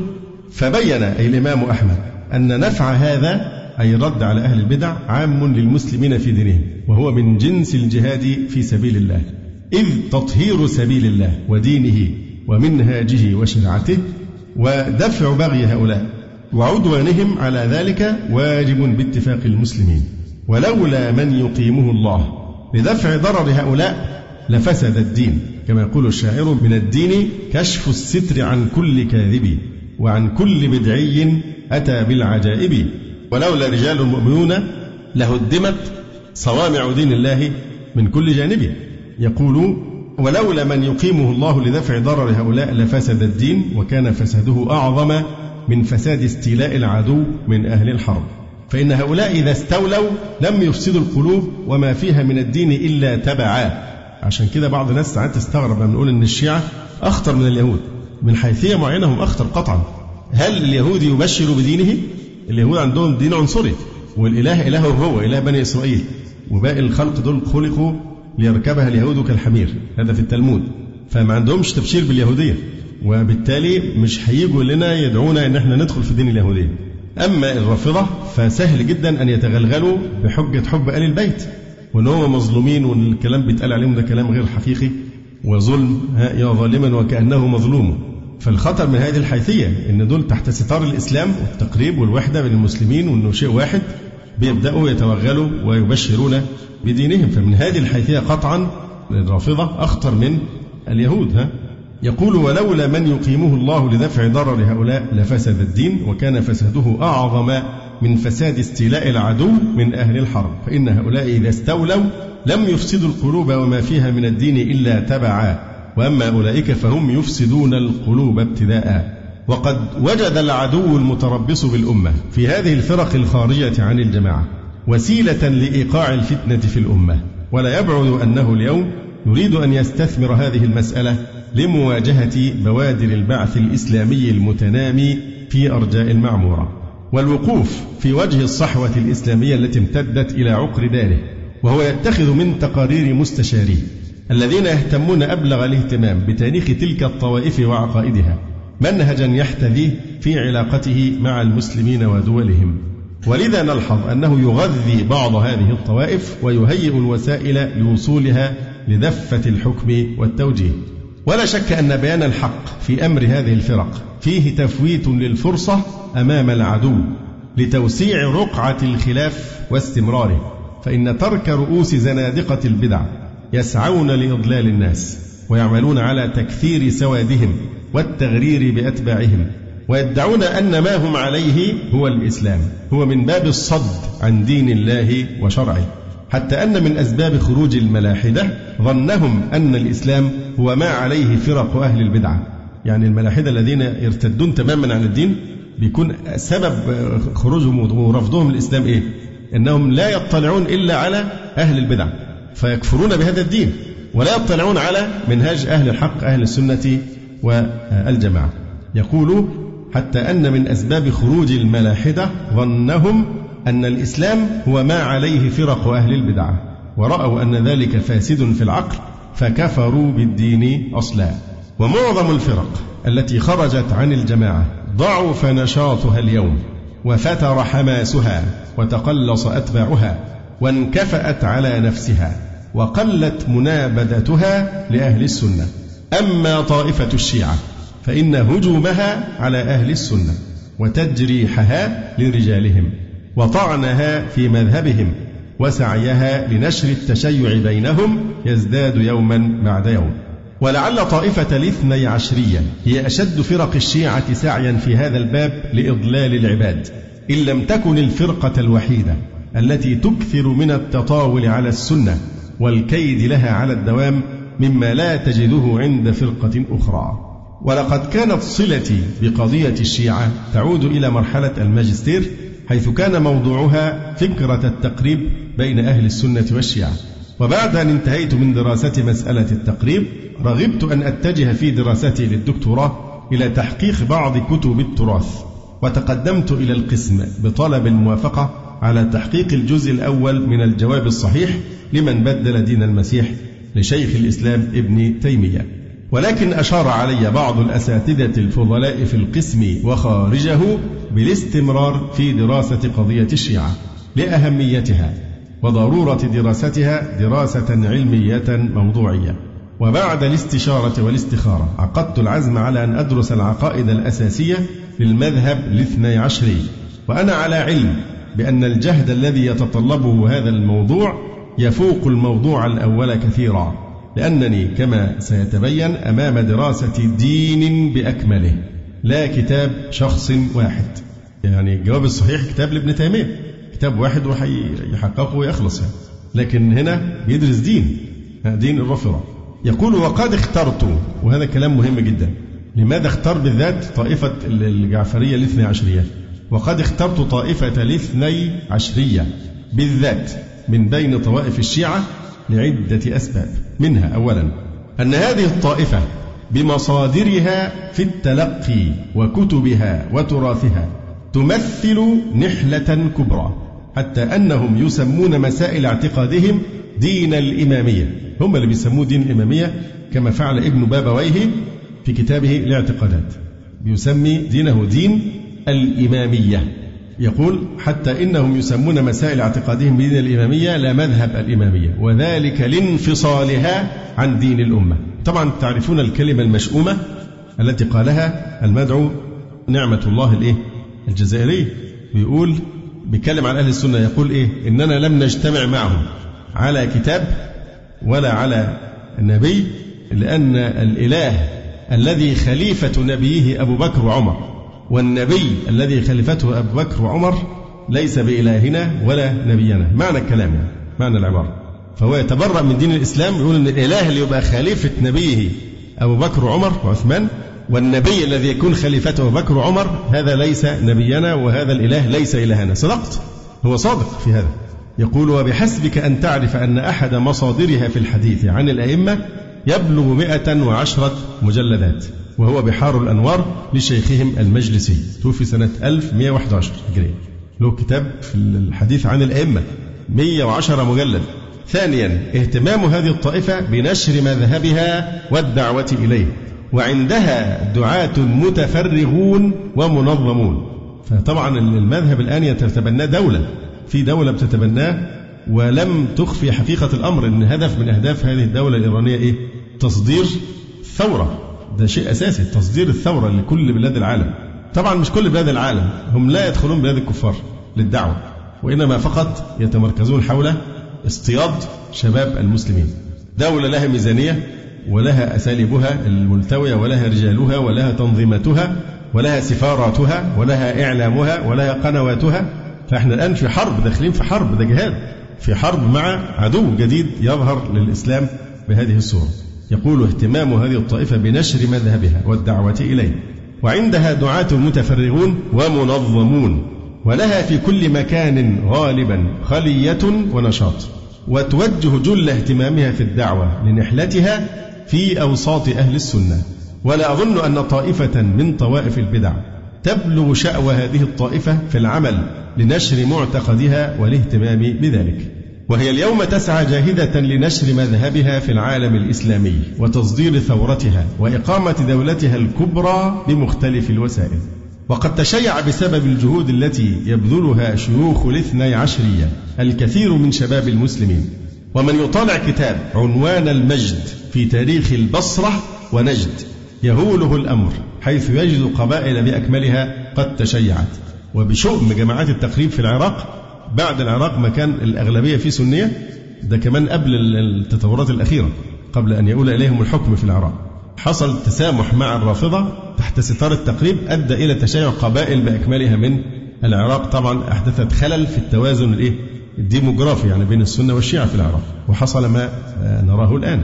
فبين أي الإمام أحمد أن نفع هذا أي الرد على أهل البدع عام للمسلمين في دينهم وهو من جنس الجهاد في سبيل الله إذ تطهير سبيل الله ودينه ومنهاجه وشرعته ودفع بغي هؤلاء وعدوانهم على ذلك واجب باتفاق المسلمين. ولولا من يقيمه الله لدفع ضرر هؤلاء لفسد الدين. كما يقول الشاعر من الدين كشف الستر عن كل كاذب وعن كل بدعي أتى بالعجائب. ولولا رجال مؤمنون لهدمت صوامع دين الله من كل جانب. يقول ولولا من يقيمه الله لدفع ضرر هؤلاء لفسد الدين وكان فساده أعظم من فساد استيلاء العدو من أهل الحرب. فإن هؤلاء إذا استولوا لم يفسدوا القلوب وما فيها من الدين إلا تبعا. عشان كده بعض الناس ساعات تستغرب لما نقول إن الشيعة أخطر من اليهود. من حيثية معينة هم أخطر قطعا. هل اليهود يبشر بدينه؟ اليهود عندهم دين عنصري. والإله إلههم هو إله بني إسرائيل. وباقي الخلق دول خلقوا ليركبها اليهود كالحمير. هذا في التلمود. فما عندهمش تبشير باليهودية. وبالتالي مش هيجوا لنا يدعونا إن إحنا ندخل في دين اليهودية. أما الرافضة فسهل جدا أن يتغلغلوا بحجة حب آل البيت. وإن هم مظلومين والكلام بيتقال عليهم ده كلام غير حقيقي وظلم يا ظالما وكأنه مظلوم. فالخطر من هذه الحيثية إن دول تحت ستار الإسلام والتقريب والوحدة بين المسلمين وإنه شيء واحد بيبدأوا يتوغلوا ويبشرون بدينهم. فمن هذه الحيثية قطعا الرافضة أخطر من اليهود ها؟ يقول ولولا من يقيمه الله لدفع ضرر هؤلاء لفسد الدين وكان فساده أعظم من فساد استيلاء العدو من أهل الحرب. فإن هؤلاء إذا استولوا لم يفسدوا القلوب وما فيها من الدين إلا تبعا. وأما أولئك فهم يفسدون القلوب ابتداء. وقد وجد العدو المتربص بالأمة في هذه الفرق الخارجة عن الجماعة وسيلة لإيقاع الفتنة في الأمة. ولا يبعد أنه اليوم يريد أن يستثمر هذه المسألة لمواجهة بوادر البعث الإسلامي المتنامي في أرجاء المعمورة. والوقوف في وجه الصحوة الإسلامية التي امتدت إلى عقر داره وهو يتخذ من تقارير مستشاريه الذين يهتمون أبلغ الاهتمام بتاريخ تلك الطوائف وعقائدها منهجا يحتذيه في علاقته مع المسلمين ودولهم. ولذا نلحظ أنه يغذي بعض هذه الطوائف ويهيئ الوسائل لوصولها لدفة الحكم والتوجيه. ولا شك أن بيان الحق في أمر هذه الفرق فيه تفويت للفرصة أمام العدو لتوسيع رقعة الخلاف واستمراره فإن ترك رؤوس زنادقة البدع يسعون لإضلال الناس ويعملون على تكثير سوادهم والتغرير بأتباعهم ويدعون أن ما هم عليه هو الإسلام هو من باب الصد عن دين الله وشرعه. حتى أن من أسباب خروج الملاحدة ظنهم أن الإسلام هو ما عليه فرق أهل البدعة. يعني الملاحدة الذين يرتدون تماما عن الدين بيكون سبب خروجهم ورفضهم الإسلام إيه؟ أنهم لا يطلعون إلا على أهل البدع فيكفرون بهذا الدين ولا يطلعون على منهاج أهل الحق أهل السنة والجماعة. يقول حتى أن من أسباب خروج الملاحدة ظنهم أن الإسلام هو ما عليه فرق أهل البدعة ورأوا أن ذلك فاسد في العقل فكفروا بالدين أصلا. ومعظم الفرق التي خرجت عن الجماعة ضعف نشاطها اليوم وفتر حماسها وتقلص أتباعها وانكفأت على نفسها وقلت منابذتها لأهل السنة. أما طائفة الشيعة فإن هجومها على أهل السنة وتجريحها لرجالهم وطعنها في مذهبهم وسعيها لنشر التشيع بينهم يزداد يوما بعد يوم. ولعل طائفة الاثني عشرية هي أشد فرق الشيعة سعيا في هذا الباب لإضلال العباد. إن لم تكن الفرقة الوحيدة التي تكثر من التطاول على السنة والكيد لها على الدوام مما لا تجده عند فرقة أخرى. ولقد كانت صلتي بقضية الشيعة تعود إلى مرحلة الماجستير حيث كان موضوعها فكرة التقريب بين أهل السنة والشيعة. وبعد أن انتهيت من دراسة مسألة التقريب رغبت أن أتجه في دراستي للدكتوراه إلى تحقيق بعض كتب التراث وتقدمت إلى القسم بطلب الموافقة على تحقيق الجزء الأول من الجواب الصحيح لمن بدل دين المسيح لشيخ الإسلام ابن تيمية. ولكن أشار علي بعض الأساتذة الفضلاء في القسم وخارجه بالاستمرار في دراسة قضية الشيعة لأهميتها. وضرورة دراستها دراسة علمية موضوعية. وبعد الاستشارة والاستخارة عقدت العزم على أن أدرس العقائد الأساسية للمذهب الاثني عشري. وأنا على علم بأن الجهد الذي يتطلبه هذا الموضوع يفوق الموضوع الأول كثيرا. لأنني كما سيتبين أمام دراسة دين بأكمله لا كتاب شخص واحد. يعني الجواب الصحيح كتاب لابن تيمية. كتاب واحد ويحققه ويخلص يعني. لكن هنا بيدرس دين دين الرافضة. يقول وقد اخترت وهذا كلام مهم جدا. لماذا اختار بالذات طائفة الجعفرية الاثنى عشرية؟ وقد اخترت طائفة الاثني عشرية بالذات من بين طوائف الشيعة لعدة أسباب. منها أولا أن هذه الطائفة بمصادرها في التلقي وكتبها وتراثها تمثل نحلة كبرى. حتى أنهم يسمون مسائل اعتقادهم دين الإمامية. هم اللي بيسموه دين الإمامية كما فعل ابن بابويه في كتابه الاعتقادات. يسمي دينه دين الإمامية. يقول حتى إنهم يسمون مسائل اعتقادهم بدين الإمامية لا مذهب الإمامية وذلك لانفصالها عن دين الأمة. طبعا تعرفون الكلمة المشؤومة التي قالها المدعو نعمة الله الإيه؟ الجزائري بيقول بيتكلم عن أهل السنة يقول إيه؟ إننا لم نجتمع معهم على كتاب ولا على النبي لأن الإله الذي خليفة نبيه أبو بكر وعمر والنبي الذي خليفته أبو بكر وعمر ليس بإلهنا ولا نبينا. معنى الكلام يعني معنى العبارة. فهو يتبرأ من دين الإسلام يقول أن الإله اللي يبقى خليفة نبيه أبو بكر وعمر وعثمان والنبي الذي يكون خليفته بكر وعمر هذا ليس نبينا وهذا الإله ليس إلهنا. صدقت؟ هو صادق في هذا. يقول وبحسبك أن تعرف أن أحد مصادرها في الحديث عن الأئمة يبلغ مئة وعشرة مجلدات وهو بحار الأنوار لشيخهم المجلسي توفي سنة 1111 هجرية. له كتاب في الحديث عن الأئمة 110 مجلد. ثانيا اهتمام هذه الطائفة بنشر مذهبها والدعوة إليه. وعندها دعاة متفرغون ومنظمون. فطبعا المذهب الآن يتبناه دولة في دولة بتتبناه ولم تخفي حقيقة الأمر أن هدف من أهداف هذه الدولة الإيرانية إيه؟ تصدير ثورة ده شيء أساسي تصدير الثورة لكل بلاد العالم. طبعا مش كل بلاد العالم هم لا يدخلون بلاد الكفار للدعوة وإنما فقط يتمركزون حول اصطياد شباب المسلمين. دولة لها ميزانية ولها أساليبها الملتوية ولها رجالها ولها تنظيماتها ولها سفاراتها ولها إعلامها ولها قنواتها. فإحنا الآن في حرب داخلين في حرب ده جهاد. في حرب مع عدو جديد يظهر للإسلام بهذه الصورة. يقول اهتمام هذه الطائفة بنشر مذهبها والدعوة إليه. وعندها دعاة متفرغون ومنظمون ولها في كل مكان غالبا خلية ونشاط. وتوجه جل اهتمامها في الدعوة لنحلتها في أوساط أهل السنة. ولا أظن أن طائفة من طوائف البدع تبلغ شأوى هذه الطائفة في العمل لنشر معتقدها والاهتمام بذلك. وهي اليوم تسعى جاهدة لنشر مذهبها في العالم الإسلامي وتصدير ثورتها وإقامة دولتها الكبرى بمختلف الوسائل. وقد تشيع بسبب الجهود التي يبذلها شيوخ الاثني عشرية الكثير من شباب المسلمين. ومن يطالع كتاب عنوان المجد في تاريخ البصرة ونجد يهوله الأمر حيث يجد قبائل بأكملها قد تشيعت. وبشؤم جماعات التقريب في العراق بعد العراق ما كان الأغلبية فيه سنية ده كمان قبل التطورات الأخيرة قبل أن يؤول إليهم الحكم في العراق. حصل تسامح مع الرافضة تحت ستار التقريب أدى إلى تشيع قبائل بأكملها من العراق. طبعا أحدثت خلل في التوازن الإيه؟ الديموغرافي يعني بين السنة والشيعة في العراق وحصل ما نراه الآن.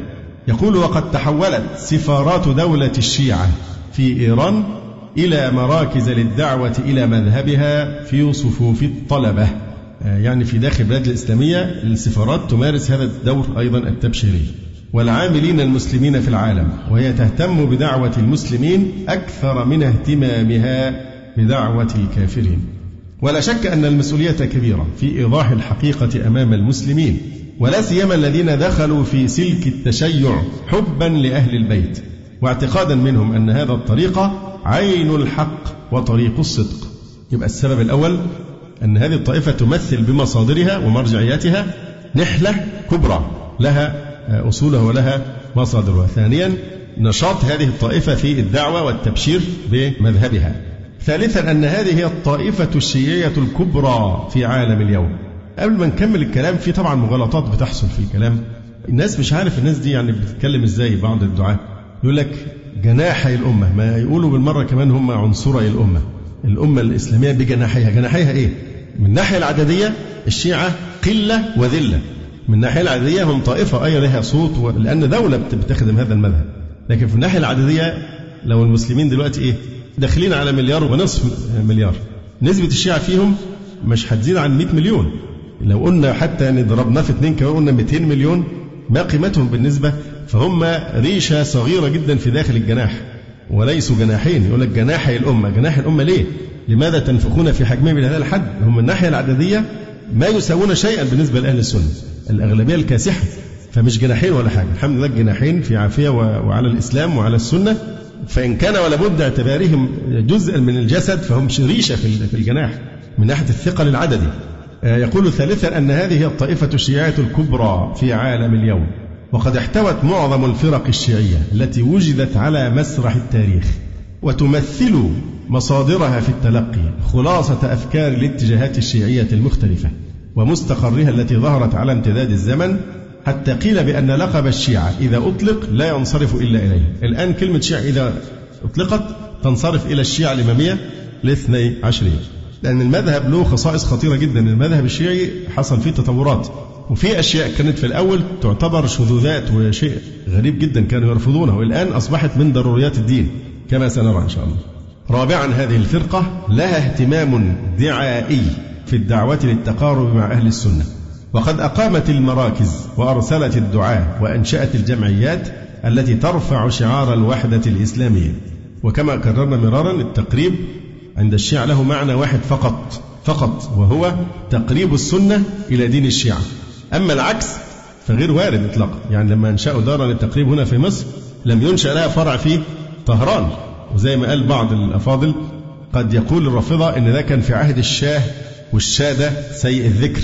يقول وقد تحولت سفارات دولة الشيعة في إيران إلى مراكز للدعوة إلى مذهبها في صفوف الطلبة. يعني في داخل البلاد الإسلامية السفارات تمارس هذا الدور أيضا التبشيري. والعاملين المسلمين في العالم وهي تهتم بدعوة المسلمين أكثر من اهتمامها بدعوة الكافرين. ولا شك أن المسؤولية كبيرة في إيضاح الحقيقة أمام المسلمين ولا سيما الذين دخلوا في سلك التشيع حبا لأهل البيت واعتقادا منهم أن هذا الطريق عين الحق وطريق الصدق. يبقى السبب الأول أن هذه الطائفة تمثل بمصادرها ومرجعياتها نحلة كبرى لها أصولها ولها مصادرها. ثانيا نشاط هذه الطائفة في الدعوة والتبشير بمذهبها. ثالثا أن هذه هي الطائفة الشيعية الكبرى في عالم اليوم. قبل ما نكمل الكلام في طبعا مغالطات بتحصل في الكلام. الناس مش عارف الناس دي يعني بتتكلم إزاي بعض الدعاة. يقول لك جناحي الأمة ما يقولوا بالمرة كمان هم عنصري الأمة. الأمة الإسلامية بجناحيها. جناحيها إيه؟ من الناحية العددية الشيعة قلة وذلة. من الناحية العددية هم طائفة أي لها صوت و... لأن دولة بتخدم هذا المذهب. لكن في الناحية العددية لو المسلمين دلوقتي إيه؟ داخلين على مليار ونصف مليار. نسبة الشيعة فيهم مش هتزيد عن 100 مليون. لو قلنا حتى يعني ضربناه في اثنين كمان قلنا 200 مليون ما قيمتهم بالنسبة؟ فهم ريشة صغيرة جدا في داخل الجناح. وليسوا جناحين. يقول لك جناحي الأمة. جناح الأمة ليه؟ لماذا تنفخون في حجمهم إلى هذا الحد؟ هم من الناحية العددية ما يساوون شيئا بالنسبة لأهل السنة. الأغلبية الكاسحة. فمش جناحين ولا حاجة. الحمد لله الجناحين في عافية وعلى الإسلام وعلى السنة. فإن كان ولا بد اعتبارهم جزءا من الجسد فهم ريشة في الجناح من ناحية الثقل العددي. آه، يقول ثالثا أن هذه هي الطائفة الشيعية الكبرى في عالم اليوم وقد احتوت معظم الفرق الشيعية التي وجدت على مسرح التاريخ وتمثل مصادرها في التلقي خلاصة أفكار الاتجاهات الشيعية المختلفة ومستقرها التي ظهرت على امتداد الزمن حتى قيل بأن لقب الشيعة إذا أطلق لا ينصرف إلا إليه. الآن كلمة شيعة إذا أطلقت تنصرف إلى الشيعة الإمامية الاثني عشرية لأن المذهب له خصائص خطيرة جدا. المذهب الشيعي حصل فيه تطورات. وفي أشياء كانت في الأول تعتبر شذوذات وشيء غريب جدا كانوا يرفضونه. والآن أصبحت من ضروريات الدين كما سنرى إن شاء الله. رابعا هذه الفرقة لها اهتمام دعائي في الدعوة للتقارب مع أهل السنة. وقد أقامت المراكز وأرسلت الدعاة وأنشأت الجمعيات التي ترفع شعار الوحدة الإسلامية. وكما كررنا مرارا التقريب عند الشيعة له معنى واحد فقط فقط وهو تقريب السنة إلى دين الشيعة. أما العكس فغير وارد إطلاقا. يعني لما أنشأوا دارا للتقريب هنا في مصر لم ينشأ لها فرع في طهران. وزي ما قال بعض الأفاضل قد يقول الرافضة إن ده كان في عهد الشاه والشاه ده سيء الذكر.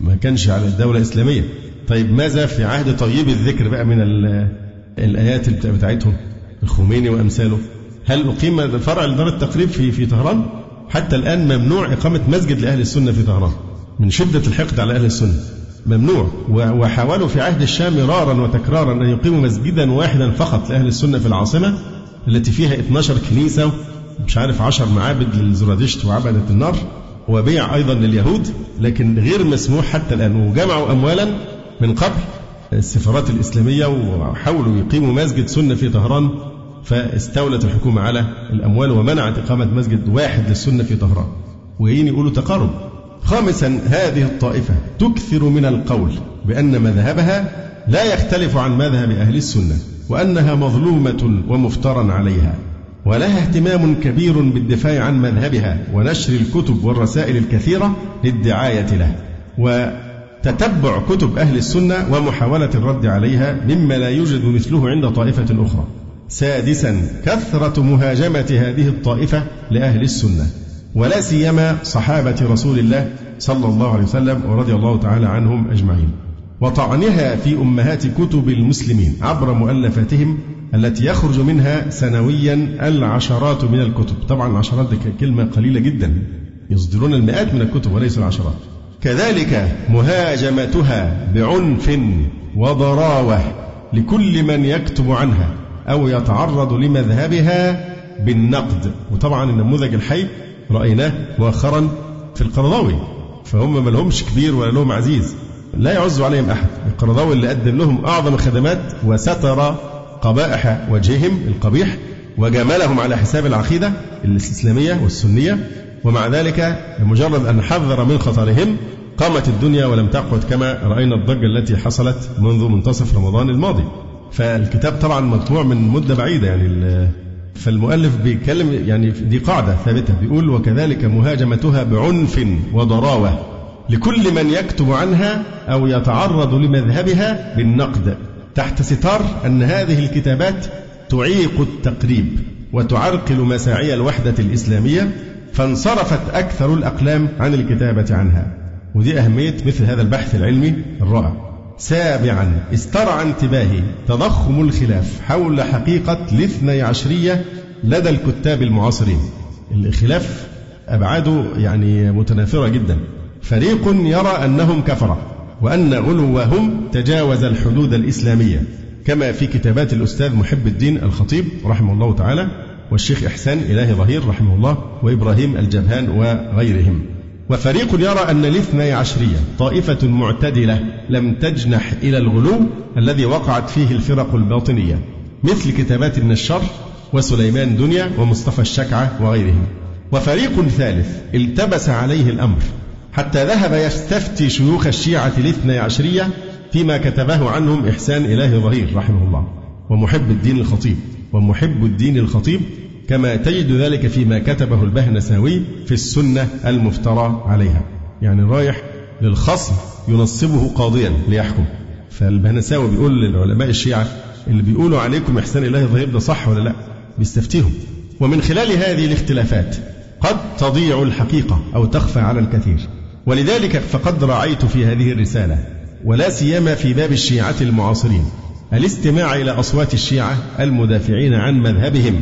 ما كانش على الدولة الإسلامية. طيب ماذا في عهد طيب الذكر بقى من الآيات بتاعتهم؟ الخميني وأمثاله. هل أقيم فرع لدار التقريب في في طهران؟ حتى الآن ممنوع إقامة مسجد لأهل السنة في طهران. من شدة الحقد على أهل السنة. ممنوع. وحاولوا في عهد الشام مرارا وتكرارا أن يقيموا مسجدا واحدا فقط لأهل السنة في العاصمة التي فيها 12 كنيسة مش عارف 10 معابد للزرادشت وعبدة النار. وبيع أيضا لليهود لكن غير مسموح حتى الآن. وجمعوا أموالا من قبل السفارات الإسلامية وحاولوا يقيموا مسجد سنة في طهران فاستولت الحكومة على الأموال ومنعت إقامة مسجد واحد للسنة في طهران. وجايين يقولوا تقارب. خامسا هذه الطائفة تكثر من القول بأن مذهبها لا يختلف عن مذهب أهل السنة وأنها مظلومة ومفترى عليها. ولها اهتمام كبير بالدفاع عن مذهبها ونشر الكتب والرسائل الكثيرة للدعاية له. وتتبع كتب أهل السنة ومحاولة الرد عليها مما لا يوجد مثله عند طائفة أخرى. سادسا كثرة مهاجمة هذه الطائفة لأهل السنة. ولا سيما صحابة رسول الله صلى الله عليه وسلم ورضي الله تعالى عنهم أجمعين. وطعنها في أمهات كتب المسلمين عبر مؤلفاتهم التي يخرج منها سنويا العشرات من الكتب. طبعا العشرات دي كلمة قليلة جدا. يصدرون المئات من الكتب وليس العشرات. كذلك مهاجمتها بعنف وضراوة لكل من يكتب عنها أو يتعرض لمذهبها بالنقد. وطبعا النموذج الحي رأيناه مؤخرا في القرضاوي. فهم ما لهمش كبير ولا لهم عزيز. لا يعز عليهم أحد. القرضاوي اللي قدم لهم أعظم الخدمات وستر قبائح وجههم القبيح وجاملهم على حساب العقيدة الإسلامية والسنية ومع ذلك بمجرد أن حذر من خطرهم قامت الدنيا ولم تقعد كما رأينا الضجة التي حصلت منذ منتصف رمضان الماضي. فالكتاب طبعا مطبوع من مدة بعيدة يعني فالمؤلف بيتكلم يعني دي قاعدة ثابتة بيقول وكذلك مهاجمتها بعنف وضراوة لكل من يكتب عنها أو يتعرض لمذهبها بالنقد. تحت ستار أن هذه الكتابات تعيق التقريب وتعرقل مساعي الوحدة الإسلامية فانصرفت أكثر الأقلام عن الكتابة عنها. ودي أهمية مثل هذا البحث العلمي الرائع. سابعا استرعى انتباهي تضخم الخلاف حول حقيقة الاثني عشرية لدى الكتاب المعاصرين. الخلاف أبعاده يعني متنافرة جدا. فريق يرى أنهم كفرة. وأن غلوهم تجاوز الحدود الإسلامية كما في كتابات الأستاذ محب الدين الخطيب رحمه الله تعالى والشيخ إحسان إله ظهير رحمه الله وإبراهيم الجبهان وغيرهم. وفريق يرى أن الاثني عشرية طائفة معتدلة لم تجنح إلى الغلو الذي وقعت فيه الفرق الباطنية مثل كتابات النشار وسليمان دنيا ومصطفى الشكعة وغيرهم. وفريق ثالث التبس عليه الأمر حتى ذهب يستفتي شيوخ الشيعة الاثني عشرية فيما كتبه عنهم إحسان إله ظهير رحمه الله. ومحب الدين الخطيب. ومحب الدين الخطيب كما تجد ذلك فيما كتبه البهنساوي في السنة المفترى عليها. يعني رايح للخصم ينصبه قاضيا ليحكم. فالبهنساوي بيقول للعلماء الشيعة اللي بيقولوا عليكم إحسان الله ظهير ده صح ولا لا؟ بيستفتيهم. ومن خلال هذه الاختلافات قد تضيع الحقيقة أو تخفى على الكثير. ولذلك فقد راعيت في هذه الرسالة ولا سيما في باب الشيعة المعاصرين. الاستماع إلى أصوات الشيعة المدافعين عن مذهبهم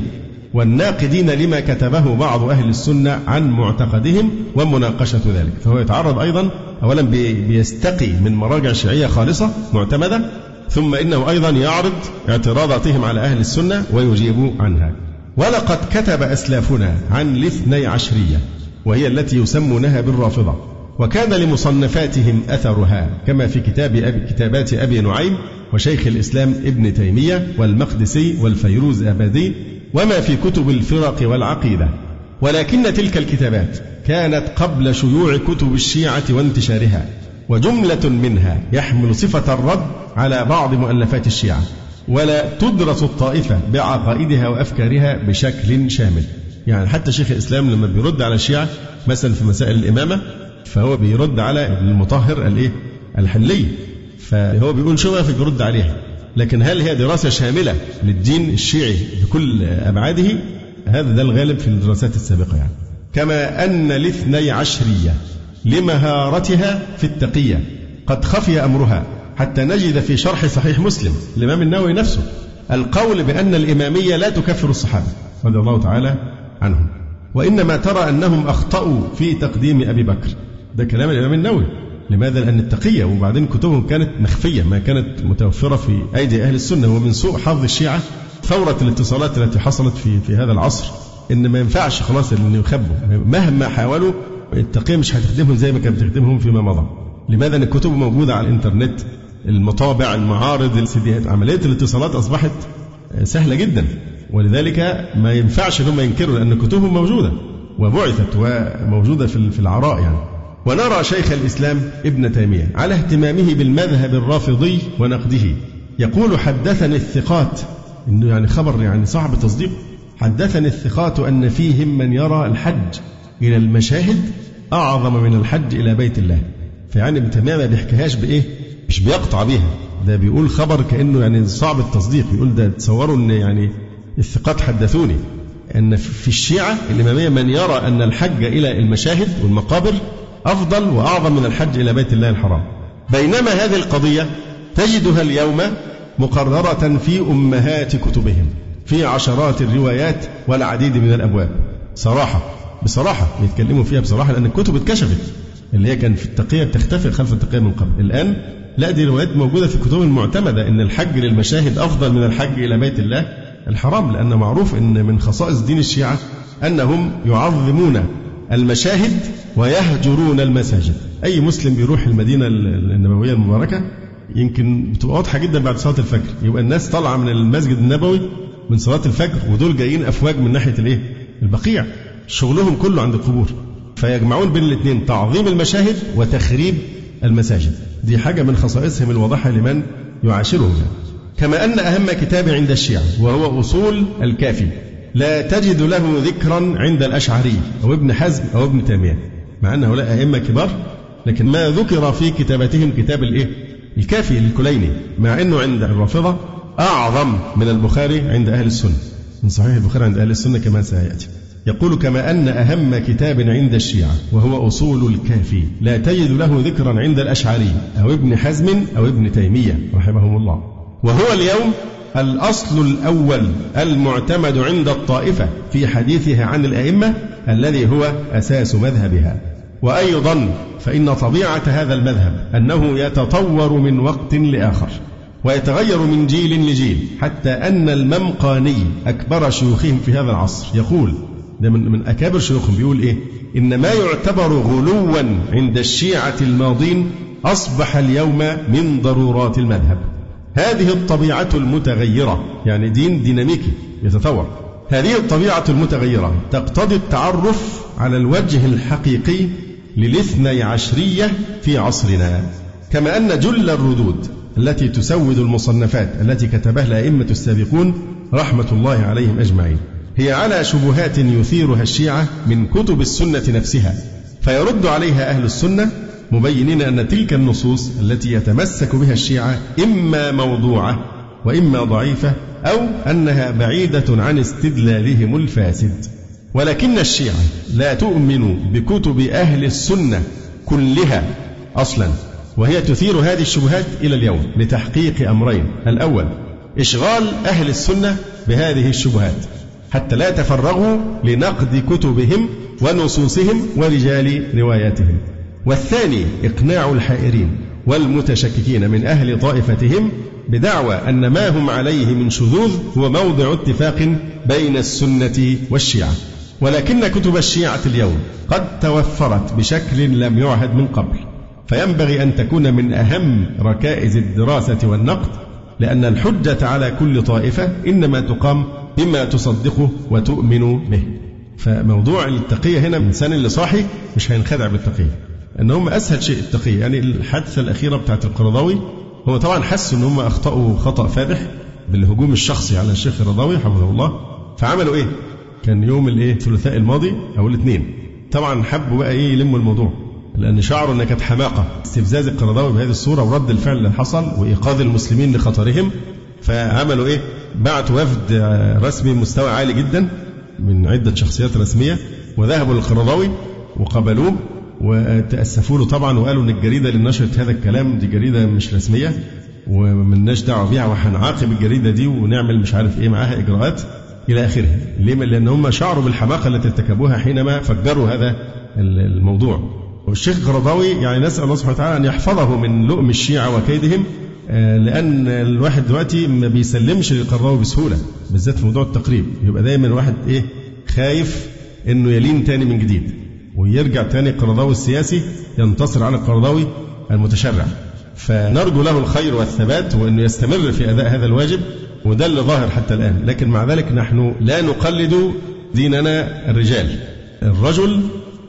والناقدين لما كتبه بعض أهل السنة عن معتقدهم ومناقشة ذلك. فهو يتعرض أيضا أولا بيستقي من مراجع شيعية خالصة معتمدة ثم إنه أيضا يعرض اعتراضاتهم على أهل السنة ويجيب عنها. ولقد كتب أسلافنا عن الاثني عشرية وهي التي يسمونها بالرافضة. وكان لمصنفاتهم أثرها كما في كتاب أبي كتابات أبي نعيم وشيخ الإسلام ابن تيمية والمقدسي والفيروز أبدي وما في كتب الفرق والعقيدة. ولكن تلك الكتابات كانت قبل شيوع كتب الشيعة وانتشارها وجملة منها يحمل صفة الرد على بعض مؤلفات الشيعة ولا تدرس الطائفة بعقائدها وأفكارها بشكل شامل. يعني حتى شيخ الإسلام لما بيرد على الشيعة مثلا في مسائل الإمامة فهو بيرد على ابن المطهر الإيه؟ الحلي. فهو بيقول شو في بيرد عليها. لكن هل هي دراسة شاملة للدين الشيعي بكل أبعاده؟ هذا ده الغالب في الدراسات السابقة يعني. كما أن الاثني عشرية لمهارتها في التقية. قد خفي أمرها حتى نجد في شرح صحيح مسلم الإمام النووي نفسه القول بأن الإمامية لا تكفر الصحابة رضي الله تعالى عنهم. وإنما ترى أنهم أخطأوا في تقديم أبي بكر. ده كلام الإمام النووي. لماذا؟ لأن التقية وبعدين كتبهم كانت مخفية ما كانت متوفرة في أيدي أهل السنة. ومن سوء حظ الشيعة ثورة الاتصالات التي حصلت في في هذا العصر. إن ما ينفعش خلاص إن يخبوا. مهما حاولوا التقية مش هتخدمهم زي ما كانت بتخدمهم فيما مضى. لماذا؟ أن الكتب موجودة على الإنترنت؟ المطابع المعارض السيديات عملية الاتصالات أصبحت سهلة جدا. ولذلك ما ينفعش أنهم ينكروا لأن كتبهم موجودة وبعثت وموجودة في العراء يعني. ونرى شيخ الإسلام ابن تيمية على اهتمامه بالمذهب الرافضي ونقده. يقول حدثني الثقات. إنه يعني خبر يعني صعب تصديق حدثني الثقات أن فيهم من يرى الحج إلى المشاهد أعظم من الحج إلى بيت الله. فيعني ابن تيمية ما بيحكيهاش بإيه؟ مش بيقطع بيها. ده بيقول خبر كأنه يعني صعب التصديق. بيقول ده تصوروا إن يعني الثقات حدثوني. أن في الشيعة الإمامية من يرى أن الحج إلى المشاهد والمقابر أفضل وأعظم من الحج إلى بيت الله الحرام. بينما هذه القضية تجدها اليوم مقررة في أمهات كتبهم في عشرات الروايات والعديد من الأبواب. صراحة بصراحة يتكلموا فيها بصراحة لأن الكتب اتكشفت. اللي هي كان في التقية بتختفي خلف التقية من قبل. الآن لا دي روايات موجودة في الكتب المعتمدة أن الحج للمشاهد أفضل من الحج إلى بيت الله الحرام لأن معروف أن من خصائص دين الشيعة أنهم يعظمون المشاهد ويهجرون المساجد. أي مسلم بيروح المدينة النبوية المباركة يمكن بتبقى واضحة جدا بعد صلاة الفجر. يبقى الناس طالعة من المسجد النبوي من صلاة الفجر ودول جايين أفواج من ناحية الإيه؟ البقيع. شغلهم كله عند القبور. فيجمعون بين الاثنين تعظيم المشاهد وتخريب المساجد. دي حاجة من خصائصهم الواضحة لمن يعاشرهم. كما أن أهم كتاب عند الشيعة وهو أصول الكافي. لا تجد له ذكرا عند الأشعري أو ابن حزم أو ابن تيمية مع أن هؤلاء أئمة كبار لكن ما ذكر في كتابتهم كتاب الإيه؟ الكافي للكليني مع أنه عند الرافضة أعظم من البخاري عند أهل السنة. من صحيح البخاري عند أهل السنة كما سيأتي. يقول كما أن أهم كتاب عند الشيعة وهو أصول الكافي لا تجد له ذكرا عند الأشعري أو ابن حزم أو ابن تيمية رحمهم الله. وهو اليوم الأصل الأول المعتمد عند الطائفة في حديثها عن الأئمة الذي هو أساس مذهبها. وأيضا فإن طبيعة هذا المذهب أنه يتطور من وقت لآخر ويتغير من جيل لجيل حتى أن الممقاني أكبر شيوخهم في هذا العصر. يقول ده من, أكابر شيوخهم بيقول إيه؟ إن ما يعتبر غلوا عند الشيعة الماضين أصبح اليوم من ضرورات المذهب. هذه الطبيعة المتغيرة يعني دين ديناميكي يتطور. هذه الطبيعة المتغيرة تقتضي التعرف على الوجه الحقيقي للاثني عشرية في عصرنا. كما أن جل الردود التي تسود المصنفات التي كتبها الأئمة السابقون رحمة الله عليهم أجمعين هي على شبهات يثيرها الشيعة من كتب السنة نفسها فيرد عليها أهل السنة مبينين أن تلك النصوص التي يتمسك بها الشيعة إما موضوعة وإما ضعيفة أو أنها بعيدة عن استدلالهم الفاسد. ولكن الشيعة لا تؤمن بكتب أهل السنة كلها أصلا وهي تثير هذه الشبهات إلى اليوم لتحقيق أمرين. الأول إشغال أهل السنة بهذه الشبهات حتى لا يتفرغوا لنقد كتبهم ونصوصهم ورجال رواياتهم. والثاني إقناع الحائرين والمتشككين من أهل طائفتهم بدعوى أن ما هم عليه من شذوذ هو موضع اتفاق بين السنة والشيعة. ولكن كتب الشيعة اليوم قد توفرت بشكل لم يعهد من قبل فينبغي أن تكون من أهم ركائز الدراسة والنقد لأن الحجة على كل طائفة إنما تقام بما تصدقه وتؤمن به. فموضوع التقية هنا الإنسان اللي صاحي مش هينخدع بالتقية. ان هم أسهل شيء التقية يعني الحادثة الأخيرة بتاعت القرضاوي هم طبعا حسوا إن هم أخطأوا خطأ فادح بالهجوم الشخصي على الشيخ الرضاوي حفظه الله. فعملوا إيه؟ كان يوم الإيه؟ الثلاثاء الماضي أو الاثنين. طبعا حبوا بقى إيه؟ يلموا الموضوع. لأن شعروا إن كانت حماقة. استفزاز القرضاوي بهذه الصورة ورد الفعل اللي حصل وإيقاظ المسلمين لخطرهم. فعملوا إيه؟ بعتوا وفد رسمي مستوى عالي جدا من عدة شخصيات رسمية وذهبوا للقرضاوي وقبلوه. وتأسفوا له طبعا وقالوا إن الجريدة اللي نشرت هذا الكلام دي جريدة مش رسمية وملناش دعوة بيها وهنعاقب الجريدة دي ونعمل مش عارف إيه معاها إجراءات إلى آخره. ليه؟ لأن هم شعروا بالحماقة التي ارتكبوها حينما فجروا هذا الموضوع. والشيخ القرضاوي يعني نسأل الله سبحانه وتعالى أن يحفظه من لؤم الشيعة وكيدهم آه، لأن الواحد دلوقتي ما بيسلمش للقرضاوي بسهولة بالذات في موضوع التقريب. يبقى دايما الواحد إيه خايف إنه يلين تاني من جديد. ويرجع تاني القرضاوي السياسي ينتصر على القرضاوي المتشرع. فنرجو له الخير والثبات وأنه يستمر في أداء هذا الواجب وده اللي ظاهر حتى الآن. لكن مع ذلك نحن لا نقلد ديننا الرجال. الرجل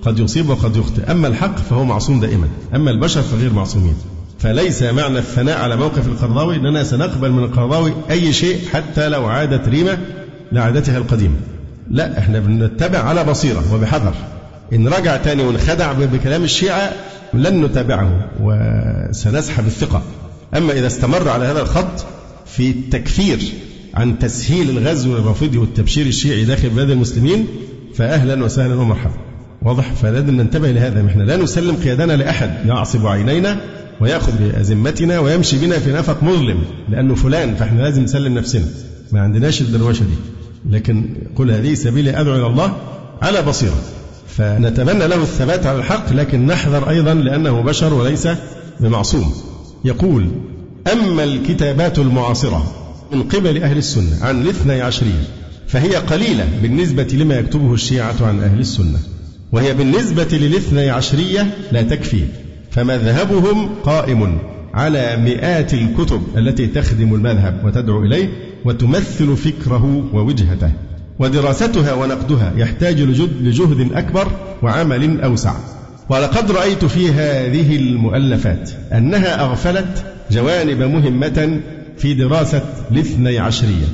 قد يصيب وقد يخطئ. أما الحق فهو معصوم دائما. أما البشر فغير معصومين. فليس معنى الثناء على موقف القرضاوي أننا سنقبل من القرضاوي أي شيء حتى لو عادت ريمة لعادتها القديمة. لا إحنا بنتبع على بصيرة وبحذر. إن رجع تاني وانخدع بكلام الشيعة لن نتابعه وسنسحب الثقة. أما إذا استمر على هذا الخط في التكفير عن تسهيل الغزو الرافضي والتبشير الشيعي داخل بلاد المسلمين فأهلا وسهلا ومرحبا. واضح؟ فلازم ننتبه لهذا. إحنا لا نسلم قيادنا لأحد. يعصب عينينا ويأخذ بأزمتنا ويمشي بنا في نفق مظلم لأنه فلان فإحنا لازم نسلم نفسنا. ما عندناش الدروشة دي. لكن قل هذه سبيلي أدعو إلى الله على بصيرة. فنتمنى له الثبات على الحق لكن نحذر أيضا لأنه بشر وليس بمعصوم. يقول أما الكتابات المعاصرة من قبل أهل السنة عن الاثني عشرية فهي قليلة بالنسبة لما يكتبه الشيعة عن أهل السنة وهي بالنسبة للاثني عشرية لا تكفي فمذهبهم قائم على مئات الكتب التي تخدم المذهب وتدعو إليه وتمثل فكره ووجهته. ودراستها ونقدها يحتاج لجهد أكبر وعمل أوسع. ولقد رأيت في هذه المؤلفات أنها أغفلت جوانب مهمة في دراسة الاثني عشرية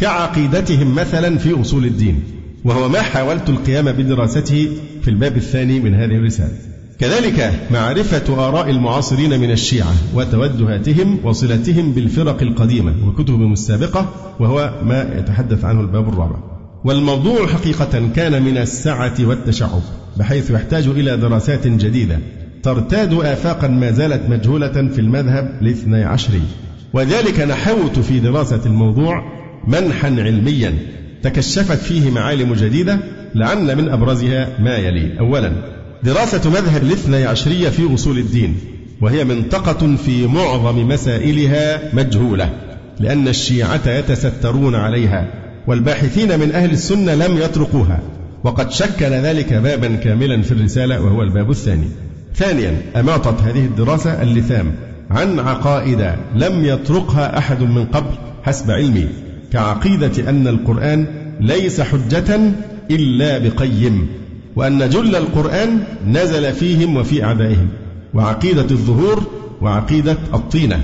كعقيدتهم مثلا في أصول الدين وهو ما حاولت القيام بدراسته في الباب الثاني من هذه الرسالة. كذلك معرفة آراء المعاصرين من الشيعة وتوجهاتهم وصلتهم بالفرق القديمة وكتبهم السابقة وهو ما يتحدث عنه الباب الرابع. والموضوع حقيقة كان من السعة والتشعب بحيث يحتاج إلى دراسات جديدة ترتاد آفاقا ما زالت مجهولة في المذهب الاثني عشري وذلك نحوت في دراسة الموضوع منحا علميا تكشفت فيه معالم جديدة لعل من أبرزها ما يلي. أولا دراسة مذهب الاثني عشرية في أصول الدين وهي منطقة في معظم مسائلها مجهولة لأن الشيعة يتسترون عليها. والباحثين من أهل السنة لم يطرقوها. وقد شكل ذلك بابا كاملا في الرسالة وهو الباب الثاني. ثانيا أماطت هذه الدراسة اللثام عن عقائد لم يطرقها أحد من قبل حسب علمي كعقيدة أن القرآن ليس حجة إلا بقيم وأن جل القرآن نزل فيهم وفي أعدائهم وعقيدة الظهور وعقيدة الطينة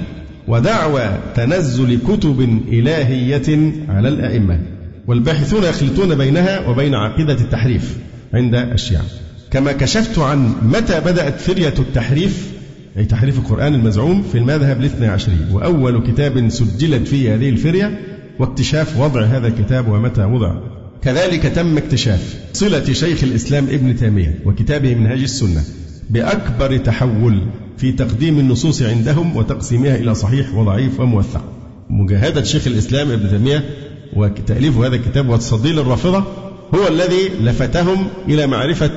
ودعوى تنزل كتب إلهية على الأئمة. والباحثون يخلطون بينها وبين عقيدة التحريف عند الشيعة. كما كشفت عن متى بدأت فرية التحريف أي تحريف القرآن المزعوم في المذهب الاثنى عشري وأول كتاب سجلت فيه هذه الفرية واكتشاف وضع هذا الكتاب ومتى وضع. كذلك تم اكتشاف صلة شيخ الإسلام ابن تيمية وكتابه منهاج السنة بأكبر تحول في تقديم النصوص عندهم وتقسيمها إلى صحيح وضعيف وموثق. مجاهدة شيخ الإسلام ابن تيمية وتأليف هذا الكتاب وتصديه للرافضة هو الذي لفتهم إلى معرفة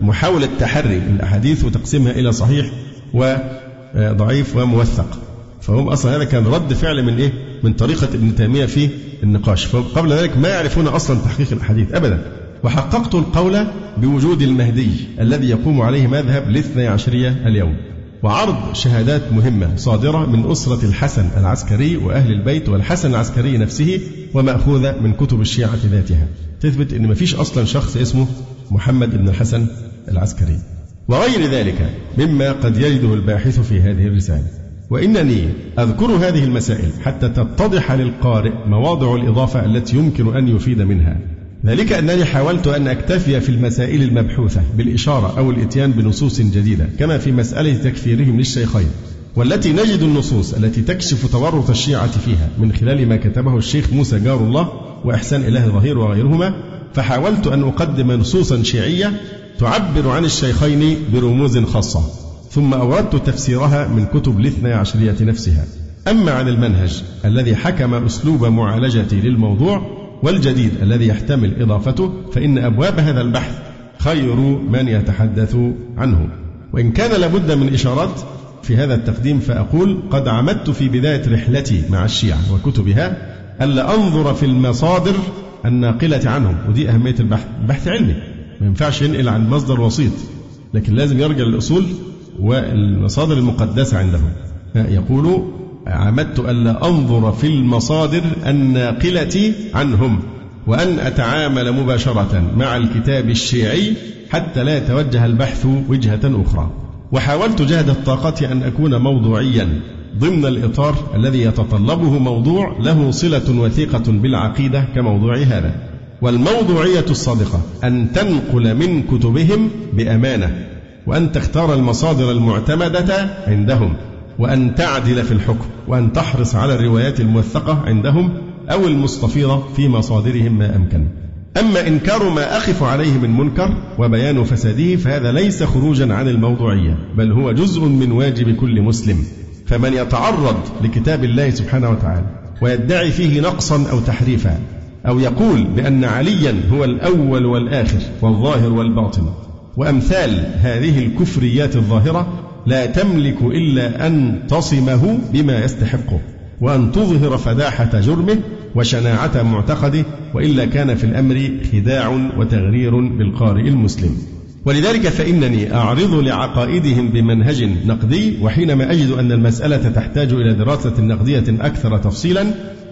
محاولة تحري الأحاديث وتقسيمها إلى صحيح وضعيف وموثق. فهم أصلا هذا كان رد فعل من إيه؟ من طريقة ابن تيمية في النقاش. فقبل ذلك ما يعرفون أصلا تحقيق الأحاديث أبدا. وحققت القول بوجود المهدي الذي يقوم عليه مذهب الاثني عشرية اليوم. وعرض شهادات مهمة صادرة من أسرة الحسن العسكري وأهل البيت والحسن العسكري نفسه ومأخوذة من كتب الشيعة ذاتها. تثبت أن ما فيش أصلا شخص اسمه محمد بن الحسن العسكري. وغير ذلك مما قد يجده الباحث في هذه الرسالة. وإنني أذكر هذه المسائل حتى تتضح للقارئ مواضع الإضافة التي يمكن أن يفيد منها. ذلك أنني حاولت أن أكتفي في المسائل المبحوثة بالإشارة أو الإتيان بنصوص جديدة كما في مسألة تكفيرهم للشيخين والتي نجد النصوص التي تكشف تورط الشيعة فيها من خلال ما كتبه الشيخ موسى جار الله وإحسان إله ظهير وغيرهما فحاولت أن أقدم نصوصا شيعية تعبر عن الشيخين برموز خاصة ثم أوردت تفسيرها من كتب الاثنى عشرية نفسها. أما عن المنهج الذي حكم أسلوب معالجتي للموضوع والجديد الذي يحتمل إضافته فإن أبواب هذا البحث خير من يتحدث عنه. وإن كان لابد من إشارات في هذا التقديم فأقول قد عمدت في بداية رحلتي مع الشيعة وكتبها ألا أنظر في المصادر الناقلة عنهم. ودي أهمية البحث بحث علمي. ما ينفعش ينقل عن مصدر وسيط لكن لازم يرجع للأصول والمصادر المقدسة عندهم. يقول عمدت ألا أنظر في المصادر الناقلة عنهم وأن أتعامل مباشرة مع الكتاب الشيعي حتى لا يتوجه البحث وجهة أخرى. وحاولت جهد الطاقة أن أكون موضوعيا ضمن الإطار الذي يتطلبه موضوع له صلة وثيقة بالعقيدة كموضوع هذا. والموضوعية الصادقة أن تنقل من كتبهم بأمانة وأن تختار المصادر المعتمدة عندهم. وأن تعدل في الحكم وأن تحرص على الروايات الموثقة عندهم أو المستفيضة في مصادرهم ما أمكن. أما إنكار ما أخف عليه من منكر وبيان فساده فهذا ليس خروجا عن الموضوعية بل هو جزء من واجب كل مسلم. فمن يتعرض لكتاب الله سبحانه وتعالى ويدعي فيه نقصا أو تحريفا أو يقول بأن عليا هو الأول والآخر والظاهر والباطن وأمثال هذه الكفريات الظاهرة لا تملك إلا أن تصمه بما يستحقه وأن تظهر فداحة جرمه وشناعة معتقده وإلا كان في الأمر خداع وتغرير بالقارئ المسلم. ولذلك فإنني أعرض لعقائدهم بمنهج نقدي وحينما أجد أن المسألة تحتاج إلى دراسة نقدية أكثر تفصيلا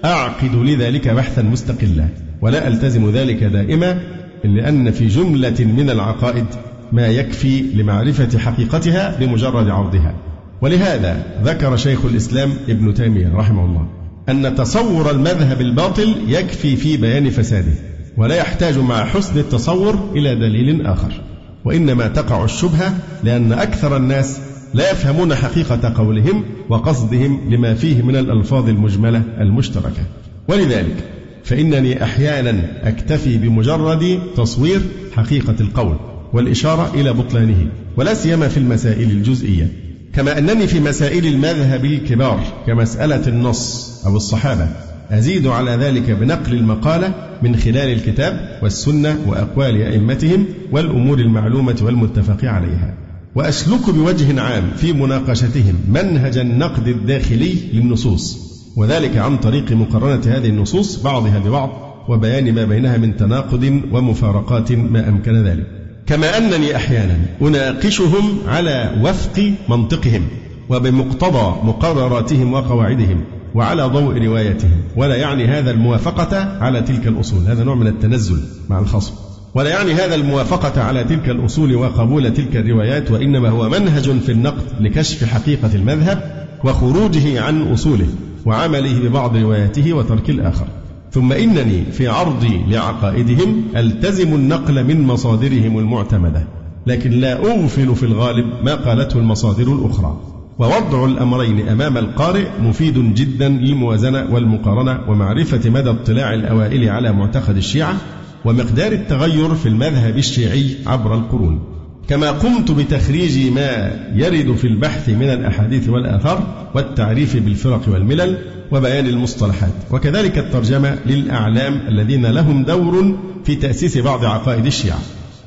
أعقد لذلك بحثا مستقلا. ولا ألتزم ذلك دائما لأن في جملة من العقائد ما يكفي لمعرفة حقيقتها بمجرد عرضها. ولهذا ذكر شيخ الإسلام ابن تيمية رحمه الله أن تصور المذهب الباطل يكفي في بيان فساده ولا يحتاج مع حسن التصور إلى دليل آخر. وإنما تقع الشبهة لأن أكثر الناس لا يفهمون حقيقة قولهم وقصدهم لما فيه من الألفاظ المجملة المشتركة. ولذلك فإنني أحيانا أكتفي بمجرد تصوير حقيقة القول والإشارة إلى بطلانه ولا سيما في المسائل الجزئية. كما أنني في مسائل المذهب الكبار كمسألة النص أو الصحابة أزيد على ذلك بنقل المقالة من خلال الكتاب والسنة وأقوال أئمتهم والأمور المعلومة والمتفق عليها. وأسلك بوجه عام في مناقشتهم منهج النقد الداخلي للنصوص وذلك عن طريق مقارنة هذه النصوص بعضها ببعض وبيان ما بينها من تناقض ومفارقات ما أمكن ذلك. كما أنني أحيانا أناقشهم على وفق منطقهم وبمقتضى مقرراتهم وقواعدهم وعلى ضوء روايتهم ولا يعني هذا الموافقة على تلك الأصول. هذا نوع من التنزل مع الخصم. ولا يعني هذا الموافقة على تلك الأصول وقبول تلك الروايات وإنما هو منهج في النقد لكشف حقيقة المذهب وخروجه عن أصوله وعمله ببعض رواياته وترك الآخر. ثم إنني في عرضي لعقائدهم ألتزم النقل من مصادرهم المعتمدة لكن لا أغفل في الغالب ما قالته المصادر الأخرى. ووضع الأمرين أمام القارئ مفيد جدا للموازنة والمقارنة ومعرفة مدى اطلاع الأوائل على معتقد الشيعة ومقدار التغير في المذهب الشيعي عبر القرون. كما قمت بتخريج ما يرد في البحث من الأحاديث والآثار والتعريف بالفرق والملل وبيان المصطلحات. وكذلك الترجمة للأعلام الذين لهم دور في تأسيس بعض عقائد الشيعة.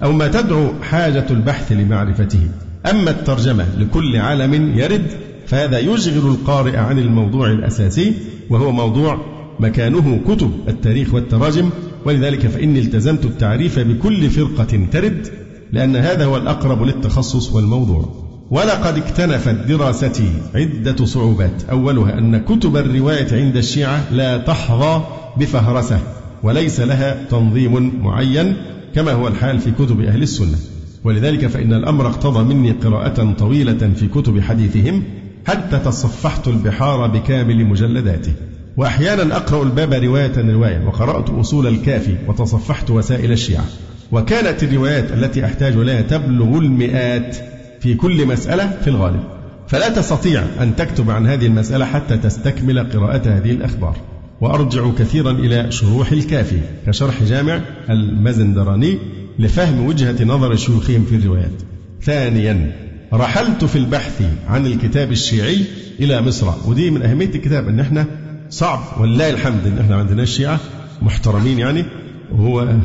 أو ما تدعو حاجة البحث لمعرفته. أما الترجمة لكل عالم يرد فهذا يشغل القارئ عن الموضوع الأساسي وهو موضوع مكانه كتب التاريخ والتراجم. ولذلك فإني التزمت التعريف بكل فرقة ترد لأن هذا هو الأقرب للتخصص والموضوع. ولقد اكتنفت دراستي عدة صعوبات. أولها أن كتب الرواية عند الشيعة لا تحظى بفهرسة وليس لها تنظيم معين كما هو الحال في كتب أهل السنة. ولذلك فإن الأمر اقتضى مني قراءة طويلة في كتب حديثهم حتى تصفحت البحار بكامل مجلداته وأحيانا أقرأ الباب رواية رواية وقرأت أصول الكافي وتصفحت وسائل الشيعة. وكانت الروايات التي أحتاج إليها تبلغ المئات في كل مسألة في الغالب. فلا تستطيع أن تكتب عن هذه المسألة حتى تستكمل قراءة هذه الأخبار. وأرجع كثيرا إلى شروح الكافي كشرح جامع المزندراني لفهم وجهة نظر شيوخهم في الروايات. ثانيا رحلت في البحث عن الكتاب الشيعي إلى مصر ودي من أهمية الكتاب أن إحنا صعب ولله الحمد أن إحنا عندنا الشيعة محترمين يعني وهو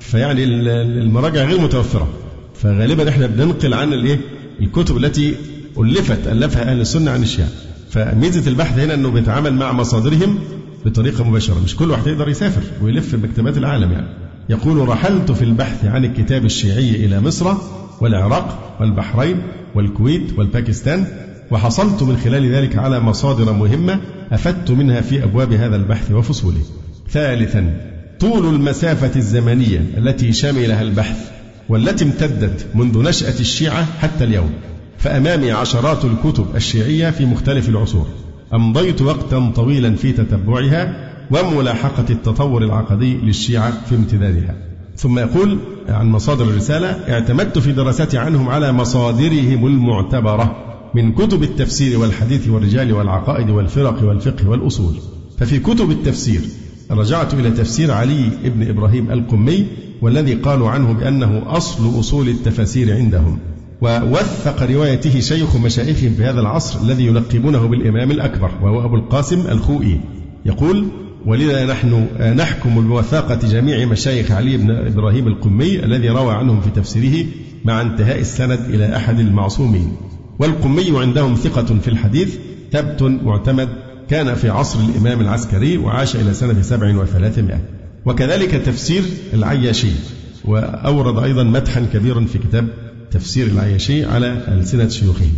فيعني المراجع غير متوفرة. فغالبا إحنا بننقل عن الإيه؟ الكتب التي ألفت ألفها أهل السنة عن الشيعة. فميزة البحث هنا أنه بيتعامل مع مصادرهم بطريقة مباشرة. مش كل واحد يقدر يسافر ويلف مكتبات العالم يعني. يقول رحلت في البحث عن الكتاب الشيعي إلى مصر والعراق والبحرين والكويت والباكستان وحصلت من خلال ذلك على مصادر مهمة أفدت منها في أبواب هذا البحث وفصوله ثالثا طول المسافة الزمنية التي شملها البحث والتي امتدت منذ نشأة الشيعة حتى اليوم. فأمامي عشرات الكتب الشيعية في مختلف العصور. أمضيت وقتا طويلا في تتبعها وملاحقة التطور العقدي للشيعة في امتدادها. ثم يقول عن مصادر الرسالة اعتمدت في دراستي عنهم على مصادرهم المعتبرة من كتب التفسير والحديث والرجال والعقائد والفرق والفقه والأصول. ففي كتب التفسير رجعت إلى تفسير علي بن إبراهيم القمي والذي قالوا عنه بأنه أصل أصول التفاسير عندهم. ووثق روايته شيخ مشايخهم في هذا العصر الذي يلقبونه بالإمام الأكبر وهو أبو القاسم الخوئي. يقول ولذا نحن نحكم بوثاقة جميع مشايخ علي بن إبراهيم القمي الذي روى عنهم في تفسيره مع انتهاء السند إلى أحد المعصومين. والقمي عندهم ثقة في الحديث ثبت معتمد كان في عصر الإمام العسكري وعاش إلى سنة سبع وثلاثمائة. وكذلك تفسير العياشي وأورد أيضا مدحا كبيرا في كتاب تفسير العياشي على ألسنة شيوخه.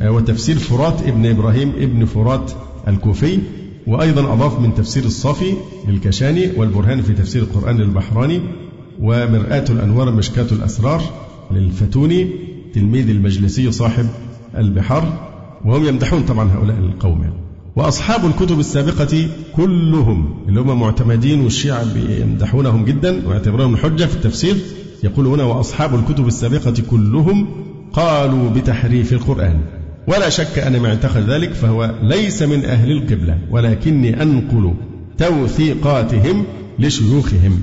وتفسير فرات ابن إبراهيم ابن فرات الكوفي وأيضا أضاف من تفسير الصافي للكشاني والبرهان في تفسير القرآن للبحراني ومرآة الأنوار مشكاة الأسرار للفتوني تلميذ المجلسي صاحب البحار. وهم يمدحون طبعا هؤلاء القوم. يعني. وأصحاب الكتب السابقة كلهم اللي هم معتمدين والشيعة يمدحونهم جدا ويعتبرونهم حجة في التفسير يقول هنا وأصحاب الكتب السابقة كلهم قالوا بتحريف القرآن. ولا شك أن ما اعتقد ذلك فهو ليس من أهل القبلة ولكني أنقل توثيقاتهم لشيوخهم.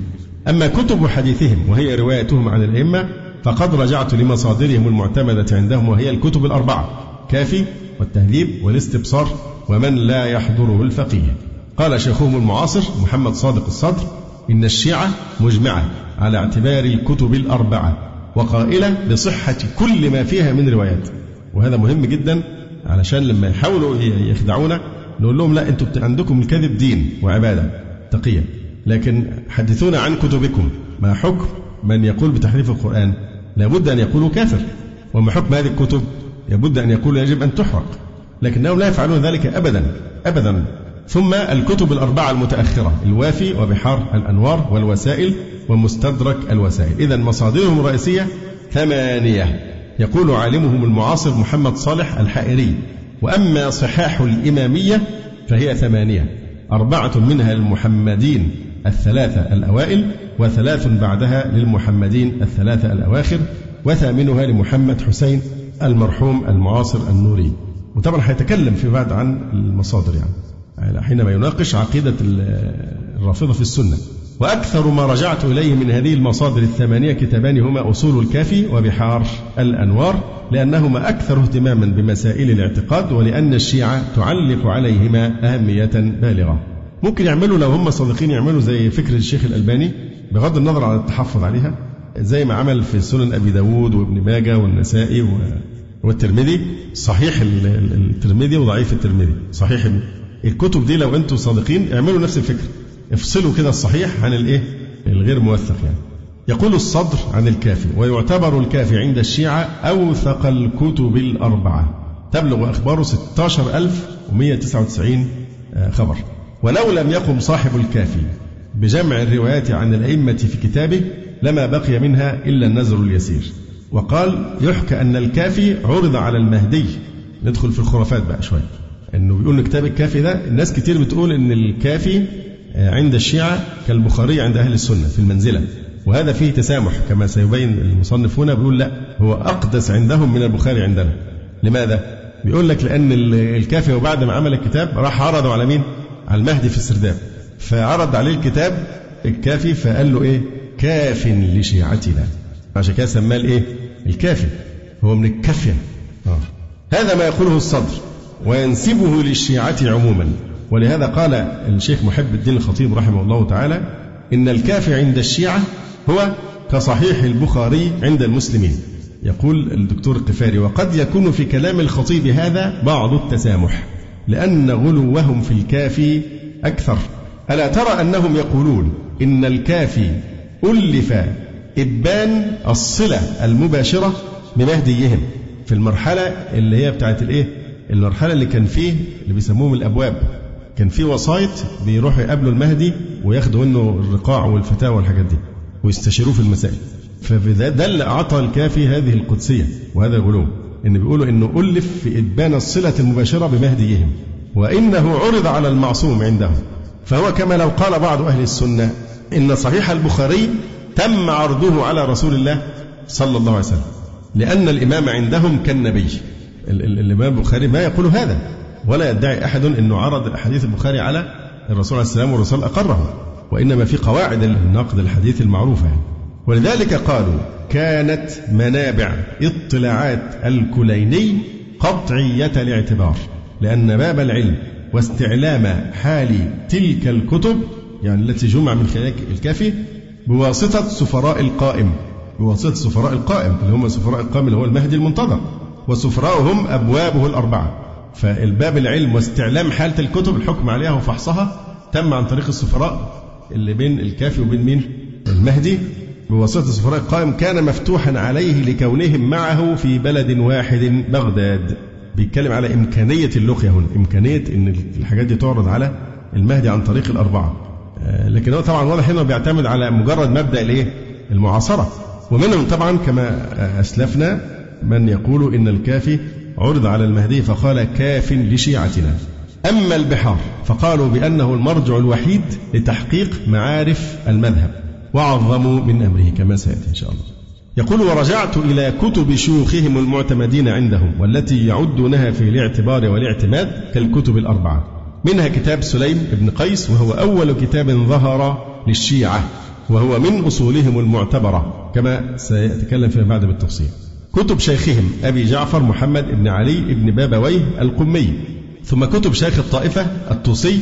أما كتب حديثهم وهي روايتهم عن الأئمة فقد رجعت لمصادرهم المعتمدة عندهم وهي الكتب الأربعة كافي والتهذيب والاستبصار. ومن لا يحضره الفقيه. قال شيخهم المعاصر محمد صادق الصدر إن الشيعة مجمعة على اعتبار الكتب الأربعة وقائلة بصحة كل ما فيها من روايات. وهذا مهم جدا علشان لما يحاولوا يخدعونا نقول لهم لا أنتم عندكم الكذب دين وعبادة تقية. لكن حدثونا عن كتبكم ما حكم من يقول بتحريف القرآن؟ لابد أن يقولوا كافر. وما حكم هذه الكتب؟ لابد أن يقولوا يجب أن تحرق. لكنهم لا يفعلون ذلك ابدا ابدا. ثم الكتب الأربعة المتأخرة الوافي وبحار الأنوار والوسائل ومستدرك الوسائل. إذا مصادرهم الرئيسية ثمانية. يقول عالمهم المعاصر محمد صالح الحائري. وأما صحاح الإمامية فهي ثمانية. أربعة منها للمحمدين الثلاثة الأوائل وثلاث بعدها للمحمدين الثلاثة الأواخر وثامنها لمحمد حسين المرحوم المعاصر النوري. وطبعا هيتكلم فيما بعد عن المصادر يعني. يعني حينما يناقش عقيدة الرافضة في السنة وأكثر ما رجعت إليه من هذه المصادر الثمانية كتابان هما أصول الكافي وبحار الأنوار لأنهما أكثر اهتماما بمسائل الاعتقاد ولأن الشيعة تعلق عليهما أهمية بالغة ممكن يعملوا لو هم صادقين يعملوا زي فكر الشيخ الألباني بغض النظر عن التحفظ عليها زي ما عمل في سنن أبي داود وابن ماجة والنسائي والترمذي صحيح الترمذي وضعيف الترمذي. صحيح الكتب دي لو أنتم صادقين اعملوا نفس الفكرة افصلوا كده الصحيح عن الايه؟ الغير موثق يعني. يقول الصدر عن الكافي ويعتبر الكافي عند الشيعة أوثق الكتب الأربعة. تبلغ أخباره 16199 آه، خبر. ولو لم يقم صاحب الكافي بجمع الروايات عن الأئمة في كتابه لما بقي منها إلا النزر اليسير. وقال يحكى أن الكافي عرض على المهدي ندخل في الخرافات بقى شوية إنه بيقول إن كتاب الكافي ده الناس كتير بتقول إن الكافي آه، عند الشيعة كالبخاري عند أهل السنة في المنزلة وهذا فيه تسامح كما سيبين المصنف هنا بيقول لا هو أقدس عندهم من البخاري عندنا لماذا؟ بيقول لك لأن الكافي وبعد ما عمل الكتاب راح عرضه على مين؟ على المهدي في السرداب فعرض عليه الكتاب الكافي فقال له إيه؟ كاف لشيعتنا عشان كده سماه الإيه؟ الكافي هو من الكافية آه. هذا ما يقوله الصدر وينسبه للشيعة عموما. ولهذا قال الشيخ محب الدين الخطيب رحمه الله تعالى إن الكافي عند الشيعة هو كصحيح البخاري عند المسلمين. يقول الدكتور القفاري وقد يكون في كلام الخطيب هذا بعض التسامح لأن غلوهم في الكافي أكثر. ألا ترى أنهم يقولون إن الكافي ألف إبان الصلة المباشرة بمهديهم في المرحلة اللي هي بتاعت الإيه؟ المرحلة اللي كان فيه اللي بيسموهم الأبواب. كان في وسايط بيروحوا يقابلوا المهدي وياخدوا منه الرقاع والفتاوى والحاجات دي ويستشيروه في المسائل. فده اللي أعطى الكافي هذه القدسية وهذا الغلو إن بيقولوا إنه ألف في إبان الصلة المباشرة بمهديهم وإنه عرض على المعصوم عندهم. فهو كما لو قال بعض أهل السنة إن صحيح البخاري تم عرضه على رسول الله صلى الله عليه وسلم لأن الإمام عندهم كالنبي الإمام البخاري ما يقول هذا ولا يدعي أحد أنه عرض أحاديث البخاري على الرسول عليه السلام والرسول أقره وإنما في قواعد النقد الحديث المعروفة يعني. ولذلك قالوا كانت منابع اطلاعات الكليني قطعية الاعتبار لأن باب العلم واستعلام حال تلك الكتب يعني التي جمع من خلال الكافي بواسطة سفراء القائم. بواسطة سفراء القائم اللي هم سفراء القائم اللي هو المهدي المنتظر. وسفراؤهم أبوابه الأربعة. فالباب العلم واستعلام حالة الكتب الحكم عليها وفحصها تم عن طريق السفراء اللي بين الكافي وبين مين؟ المهدي. بواسطة السفراء القائم كان مفتوحا عليه لكونهم معه في بلد واحد بغداد. بيتكلم على إمكانية اللقية هنا. إمكانية أن الحاجات دي تعرض على المهدي عن طريق الأربعة. لكن هو طبعا واضح إنه بيعتمد على مجرد مبدأ الايه؟ المعاصرة. ومنهم طبعا كما أسلفنا من يقول إن الكافي عرض على المهدي فقال كاف لشيعتنا. أما البحار فقالوا بأنه المرجع الوحيد لتحقيق معارف المذهب وعظموا من أمره كما سيأتي إن شاء الله. يقول ورجعت إلى كتب شيوخهم المعتمدين عندهم والتي يعدونها في الاعتبار والاعتماد كالكتب الأربعة. منها كتاب سليم بن قيس وهو أول كتاب ظهر للشيعة وهو من أصولهم المعتبرة كما سيتكلم فيما بعد بالتفصيل. كتب شيخهم أبي جعفر محمد بن علي بن بابويه القمي ثم كتب شيخ الطائفة الطوسي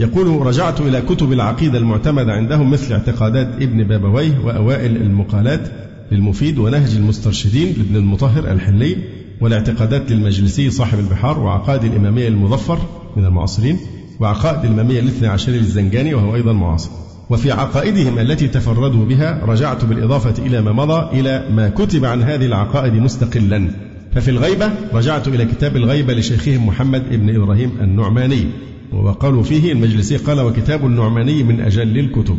يقول رجعت إلى كتب العقيدة المعتمدة عندهم مثل اعتقادات ابن بابويه وأوائل المقالات للمفيد ونهج المسترشدين لابن المطهر الحلي والاعتقادات للمجلسي صاحب البحار وعقائد الإمامية المظفر من المعاصرين وعقائد الإمامية الاثنى عشر للزنجاني وهو أيضا معاصر. وفي عقائدهم التي تفردوا بها رجعت بالإضافة إلى ما مضى إلى ما كتب عن هذه العقائد مستقلا. ففي الغيبة رجعت إلى كتاب الغيبة لشيخهم محمد بن إبراهيم النعماني. وقالوا فيه المجلسي قال وكتاب النعماني من أجل الكتب.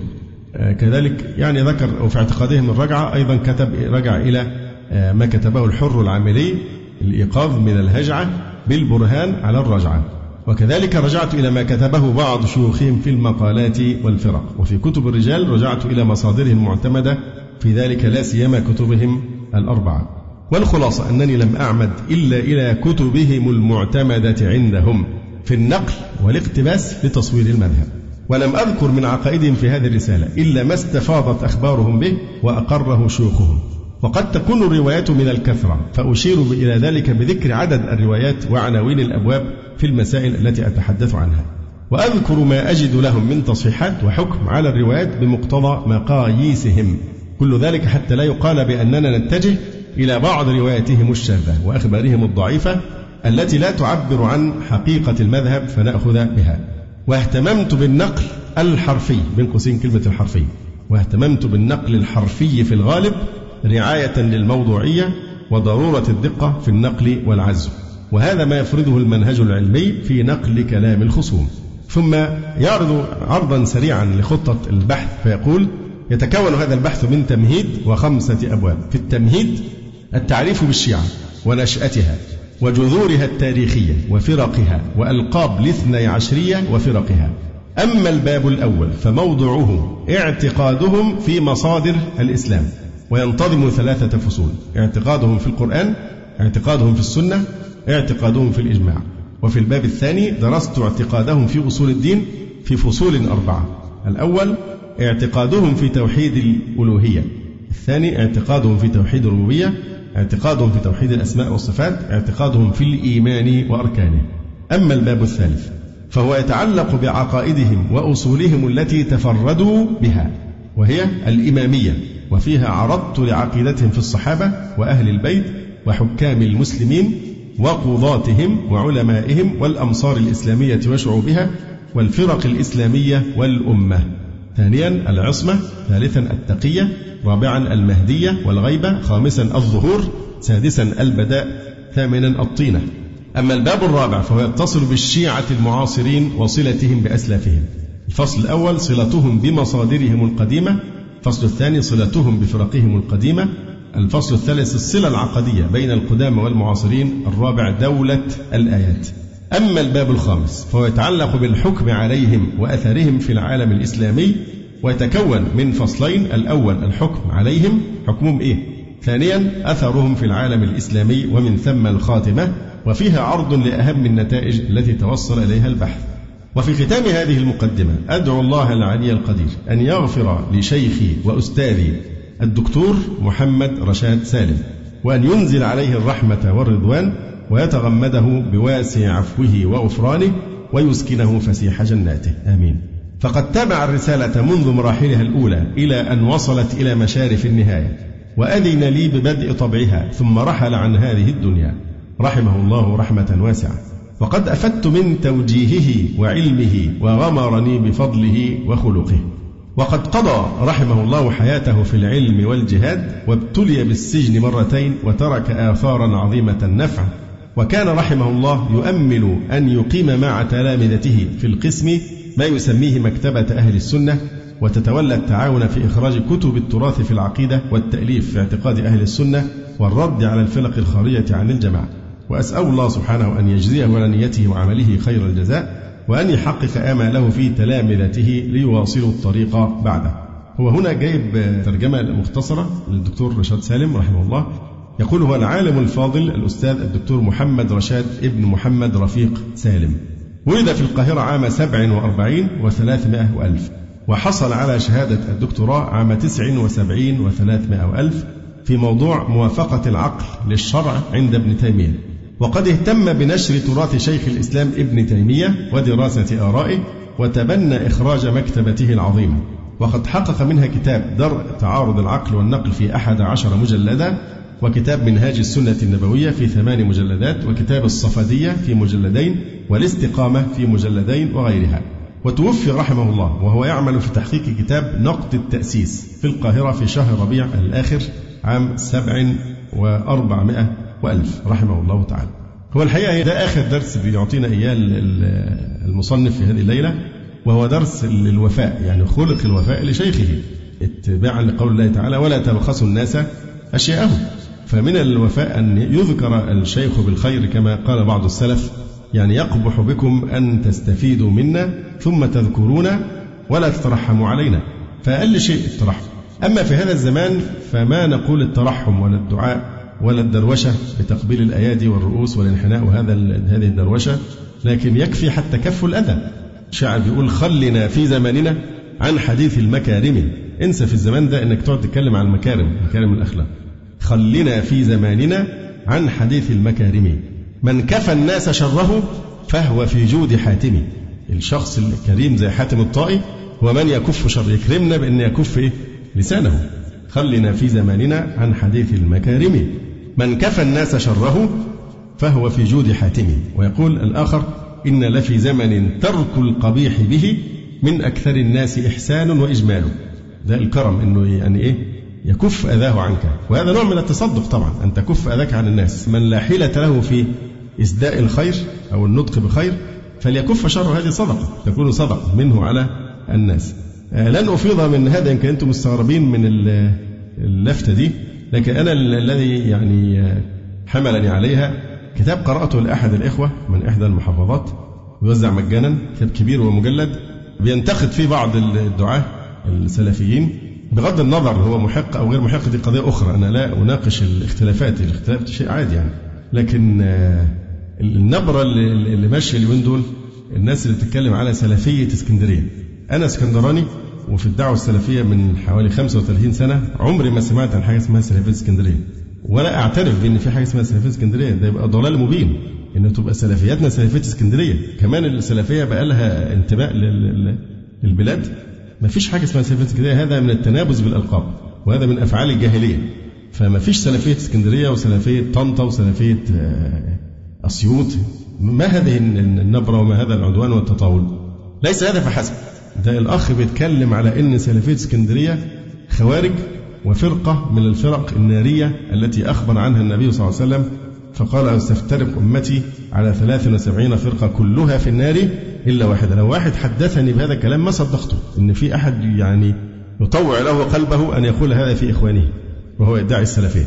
آه، كذلك يعني ذكر وفي اعتقادهم الرجعة أيضا كتب رجع إلى آه، ما كتبه الحر العاملي. الإيقاظ من الهجعة بالبرهان على الرجعة. وكذلك رجعت إلى ما كتبه بعض شيوخهم في المقالات والفرق. وفي كتب الرجال رجعت إلى مصادرهم المعتمدة في ذلك لا سيما كتبهم الأربعة. والخلاصة أنني لم أعمد إلا إلى كتبهم المعتمدة عندهم في النقل والاقتباس لتصوير المذهب. ولم أذكر من عقائدهم في هذه الرسالة إلا ما استفاضت أخبارهم به وأقره شيوخهم. وقد تكون الروايات من الكثرة فأشير إلى ذلك بذكر عدد الروايات وعناوين الأبواب في المسائل التي أتحدث عنها. وأذكر ما أجد لهم من تصحيحات وحكم على الروايات بمقتضى مقاييسهم. كل ذلك حتى لا يقال بأننا نتجه إلى بعض رواياتهم الشاذة وأخبارهم الضعيفة التي لا تعبر عن حقيقة المذهب فنأخذ بها. واهتممت بالنقل الحرفي بين قوسين كلمة الحرفي. واهتممت بالنقل الحرفي في الغالب رعاية للموضوعية وضرورة الدقة في النقل والعزم وهذا ما يفرضه المنهج العلمي في نقل كلام الخصوم. ثم يعرض عرضا سريعا لخطة البحث فيقول يتكون هذا البحث من تمهيد وخمسة أبواب. في التمهيد التعريف بالشيعة ونشأتها وجذورها التاريخية وفرقها وألقاب الاثني عشرية وفرقها. أما الباب الأول فموضوعه اعتقادهم في مصادر الإسلام. وينتظم ثلاثة فصول اعتقادهم في القرآن اعتقادهم في السنة اعتقادهم في الإجماع. وفي الباب الثاني درست اعتقادهم في أصول الدين في فصول أربعة. الأول اعتقادهم في توحيد الألوهية. الثاني اعتقادهم في توحيد الربوبية. اعتقادهم في توحيد الأسماء والصفات. اعتقادهم في الإيمان وأركانه. أما الباب الثالث فهو يتعلق بعقائدهم وأصولهم التي تفردوا بها وهي الإمامية. وفيها عرضت لعقيدتهم في الصحابة وأهل البيت وحكام المسلمين وقضاتهم وعلمائهم والأمصار الإسلامية وشعوبها والفرق الإسلامية والأمة. ثانيا العصمة ثالثا التقية رابعا المهدية والغيبة خامسا الظهور سادسا البداء ثامنا الطينة. أما الباب الرابع فهو يتصل بالشيعة المعاصرين وصلتهم بأسلافهم. الفصل الأول صلتهم بمصادرهم القديمة الفصل الثاني صلتهم بفرقهم القديمة. الفصل الثالث الصلة العقدية بين القدامى والمعاصرين. الرابع دولة الآيات. أما الباب الخامس فهو يتعلق بالحكم عليهم وأثرهم في العالم الإسلامي ويتكون من فصلين. الأول الحكم عليهم. حكمهم إيه؟ ثانيا أثرهم في العالم الإسلامي ومن ثم الخاتمة. وفيها عرض لأهم النتائج التي توصل إليها البحث. وفي ختام هذه المقدمة أدعو الله العلي القدير أن يغفر لشيخي وأستاذي الدكتور محمد رشاد سالم وأن ينزل عليه الرحمة والرضوان ويتغمده بواسع عفوه وغفرانه ويسكنه فسيح جناته. آمين. فقد تابع الرسالة منذ مراحلها الأولى إلى أن وصلت إلى مشارف النهاية وأذن لي ببدء طبعها ثم رحل عن هذه الدنيا. رحمه الله رحمة واسعة. وقد أفدت من توجيهه وعلمه وغمرني بفضله وخلقه. وقد قضى رحمه الله حياته في العلم والجهاد وابتلي بالسجن مرتين وترك آثارا عظيمة النفع. وكان رحمه الله يؤمل أن يقيم مع تلامذته في القسم ما يسميه مكتبة أهل السنة وتتولى التعاون في إخراج كتب التراث في العقيدة والتأليف في اعتقاد أهل السنة والرد على الفرق الخارجة عن الجماعة. وأسأل الله سبحانه أن يجزيه ونيته وعمله خير الجزاء وأن يحقق آماله في تلامذته ليواصلوا الطريق بعده. هو هنا جايب ترجمة مختصرة للدكتور رشاد سالم رحمه الله. يقول هو العالم الفاضل الأستاذ الدكتور محمد رشاد ابن محمد رفيق سالم. ولد في القاهرة عام 47 و300 وألف وحصل على شهادة الدكتوراه عام 79 و300 وألف في موضوع موافقة العقل للشرع عند ابن تيمية. وقد اهتم بنشر تراث شيخ الإسلام ابن تيمية ودراسة آرائه وتبنى إخراج مكتبته العظيمة. وقد حقق منها كتاب درء تعارض العقل والنقل في أحد عشر مجلدا وكتاب منهاج السنة النبوية في ثمان مجلدات وكتاب الصفدية في مجلدين والاستقامة في مجلدين وغيرها. وتوفي رحمه الله وهو يعمل في تحقيق كتاب نقد التأسيس في القاهرة في شهر ربيع الآخر عام سبع وأربعمائة وألف رحمه الله تعالى. هو الحقيقة ده آخر درس بيعطينا إياه المصنف في هذه الليلة وهو درس الوفاء يعني خلق الوفاء لشيخه. اتباعا لقول الله تعالى ولا تبخسوا الناس أشياءهم. فمن الوفاء أن يذكر الشيخ بالخير كما قال بعض السلف يعني يقبح بكم أن تستفيدوا منا ثم تذكرون ولا تترحموا علينا. فأقل شيء الترحم. أما في هذا الزمان فما نقول الترحم ولا الدعاء. ولا الدروشة بتقبيل الأيادي والرؤوس والانحناء وهذا هذه الدروشة لكن يكفي حتى كف الأذى. الشاعر بيقول خلنا في زماننا عن حديث المكارم. انسى في الزمان ده إنك تقعد تتكلم عن المكارم مكارم الأخلاق. خلنا في زماننا عن حديث المكارم. من كفى الناس شره فهو في جود حاتم. الشخص الكريم زي حاتم الطائي هو من يكف شر يكرمنا بأن يكف إيه؟ لسانه. خلنا في زماننا عن حديث المكارم. من كفى الناس شره فهو في جود حاتم. ويقول الآخر إن لفي زمن ترك القبيح به من أكثر الناس إحسان وإجمال. ده الكرم إنه يعني إيه؟ يكف أذاه عنك. وهذا نوع من التصدق طبعا أن تكف أذاك عن الناس. من لا حيلة له في إسداء الخير أو النطق بخير فليكف شر هذه صدقة. تكون صدقة منه على الناس. لن أفيض من هذا يمكن أنتم مستغربين من اللفتة دي. لكن أنا الذي يعني آه، حملني عليها كتاب قرأته لأحد الإخوة من إحدى المحافظات. يوزع مجانا كتاب كبير ومجلد بينتقد فيه بعض الدعاة السلفيين. بغض النظر هو محق أو غير محق دي قضية أخرى أنا لا أناقش الاختلافات. الاختلاف شيء عادي يعني. لكن آه، النبرة اللي ماشية اليومين دول الناس اللي بتتكلم على سلفية اسكندرية. أنا اسكندراني وفي الدعوة السلفية من حوالي 35 سنة عمري ما سمعت عن حاجة اسمها سلفية اسكندرية. ولا أعترف بأن في حاجة اسمها سلفية اسكندرية. ده يبقى ضلال مبين. إن تبقى سلفياتنا سلفية اسكندرية. كمان السلفية بقى لها انتماء للبلاد. ما فيش حاجة اسمها سلفية اسكندرية. هذا من التنابز بالألقاب. وهذا من أفعال الجاهلية. فما فيش سلفية اسكندرية وسلفية طنطا وسلفية آه، أسيوط. ما هذه النبرة وما هذا العدوان والتطاول؟ ليس هذا فحسب. ده الأخ بيتكلم على أن سلفية اسكندرية خوارج وفرقة من الفرق النارية التي أخبر عنها النبي صلى الله عليه وسلم فقال ستفترق أمتي على 73 فرقة كلها في النار إلا واحدة. لو واحد حدثني بهذا الكلام ما صدقته. إن في أحد يعني يطوع له قلبه أن يقول هذا في إخوانه وهو يدعي السلفية.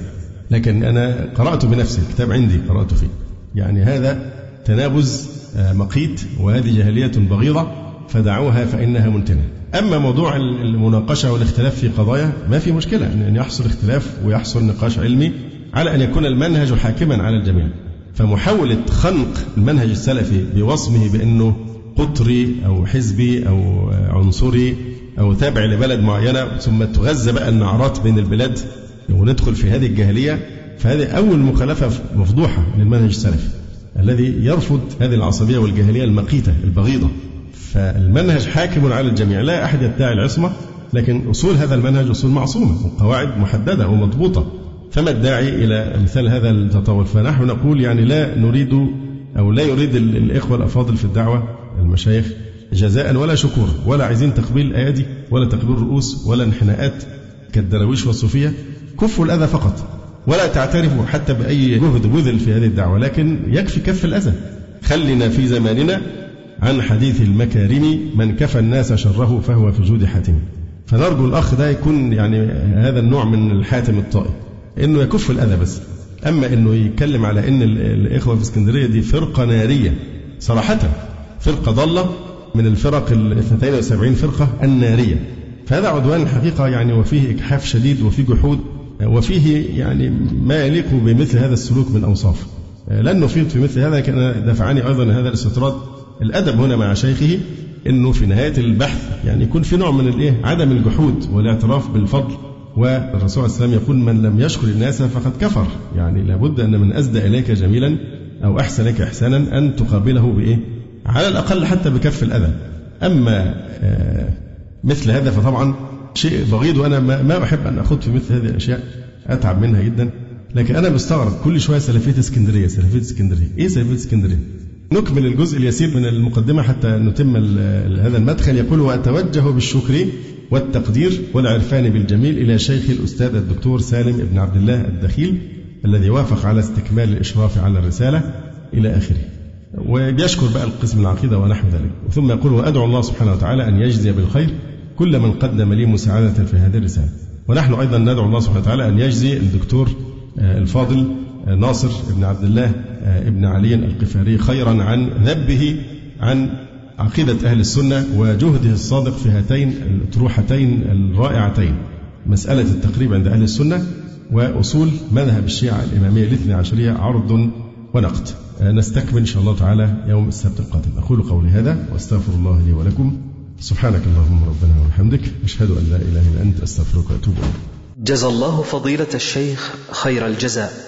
لكن أنا قرأت بنفسي الكتاب عندي قرأت فيه. يعني هذا تنابز آه، مقيت وهذه جاهلية بغيضة. فدعوها فإنها منتنة أما موضوع المناقشة والاختلاف في قضايا ما في مشكلة أن يحصل اختلاف ويحصل نقاش علمي على أن يكون المنهج حاكما على الجميع. فمحاولة خنق المنهج السلفي بوصمه بأنه قطري أو حزبي أو عنصري أو تابع لبلد معينة ثم تغذى بقى النعرات بين البلاد وندخل في هذه الجاهلية فهذه أول مخالفة مفضوحة للمنهج السلفي الذي يرفض هذه العصبية والجاهلية المقيتة البغيضة. فالمنهج حاكم على الجميع. لا أحد يدعي العصمة لكن أصول هذا المنهج أصول معصومة وقواعد محددة ومضبوطة. فما الداعي إلى مثال هذا التطور؟ فنحن نقول يعني لا نريد أو لا يريد الإخوة الأفاضل في الدعوة المشايخ جزاء ولا شكورا ولا عايزين تقبيل الأيادي ولا تقبيل الرؤوس ولا انحناءات كالدراويش والصوفية. كفوا الأذى فقط ولا تعترفوا حتى بأي جهد بذل في هذه الدعوة لكن يكفي كف الأذى. خلنا في زماننا عن حديث المكارم من كفى الناس شره فهو في جود حاتم. فنرجو الأخ ده يكون يعني هذا النوع من الحاتم الطائي إنه يكف الأذى بس. أما إنه يتكلم على إن الإخوة في اسكندرية دي فرقة نارية صراحة فرقة ضالة من الفرق ال 72 فرقة النارية. فهذا عدوان الحقيقة يعني وفيه إجحاف شديد وفيه جحود وفيه يعني ما يليق بمثل هذا السلوك من أوصاف. لن نفيد في مثل هذا كان دفعني أيضا هذا الاستطراد. الأدب هنا مع شيخه أنه في نهاية البحث يعني يكون في نوع من الإيه؟ عدم الجحود والاعتراف بالفضل. والرسول عليه السلام يقول من لم يشكر الناس فقد كفر. يعني لابد أن من أسدى إليك جميلا أو أحسن لك إحسانا أن تقابله بإيه؟ على الأقل حتى بكف الأذى. أما آه، مثل هذا فطبعا شيء بغيض وأنا ما أحب أن أخوض في مثل هذه الأشياء. أتعب منها جدا. لكن أنا مستغرب كل شوية سلفية إسكندرية سلفية إسكندرية. إيه سلفية إسكندرية؟ نكمل الجزء اليسير من المقدمة حتى نتم هذا المدخل. يقول وأتوجه بالشكر والتقدير والعرفان بالجميل إلى شيخ الأستاذ الدكتور سالم بن عبد الله الدخيل الذي وافق على استكمال الإشراف على الرسالة إلى آخره. وبيشكر بقى القسم العقيدة ونحو ذلك. ثم يقول وأدعو الله سبحانه وتعالى أن يجزي بالخير كل من قدم لي مساعدة في هذه الرسالة. ونحن أيضا ندعو الله سبحانه وتعالى أن يجزي الدكتور آه، الفاضل ناصر بن عبد الله آه، ابن علي القفاري خيرا عن ذبه عن عقيدة أهل السنة وجهده الصادق في هاتين الأطروحتين الرائعتين. مسألة التقريب عند أهل السنة وأصول مذهب الشيعة الإمامية الاثنى عشرية عرض ونقد. نستكمل إن شاء الله تعالى يوم السبت القادم. أقول قولي هذا وأستغفر الله لي ولكم. سبحانك اللهم ربنا وبحمدك أشهد أن لا إله إلا أنت أستغفرك وأتوب إليك. جزى الله فضيلة الشيخ خير الجزاء.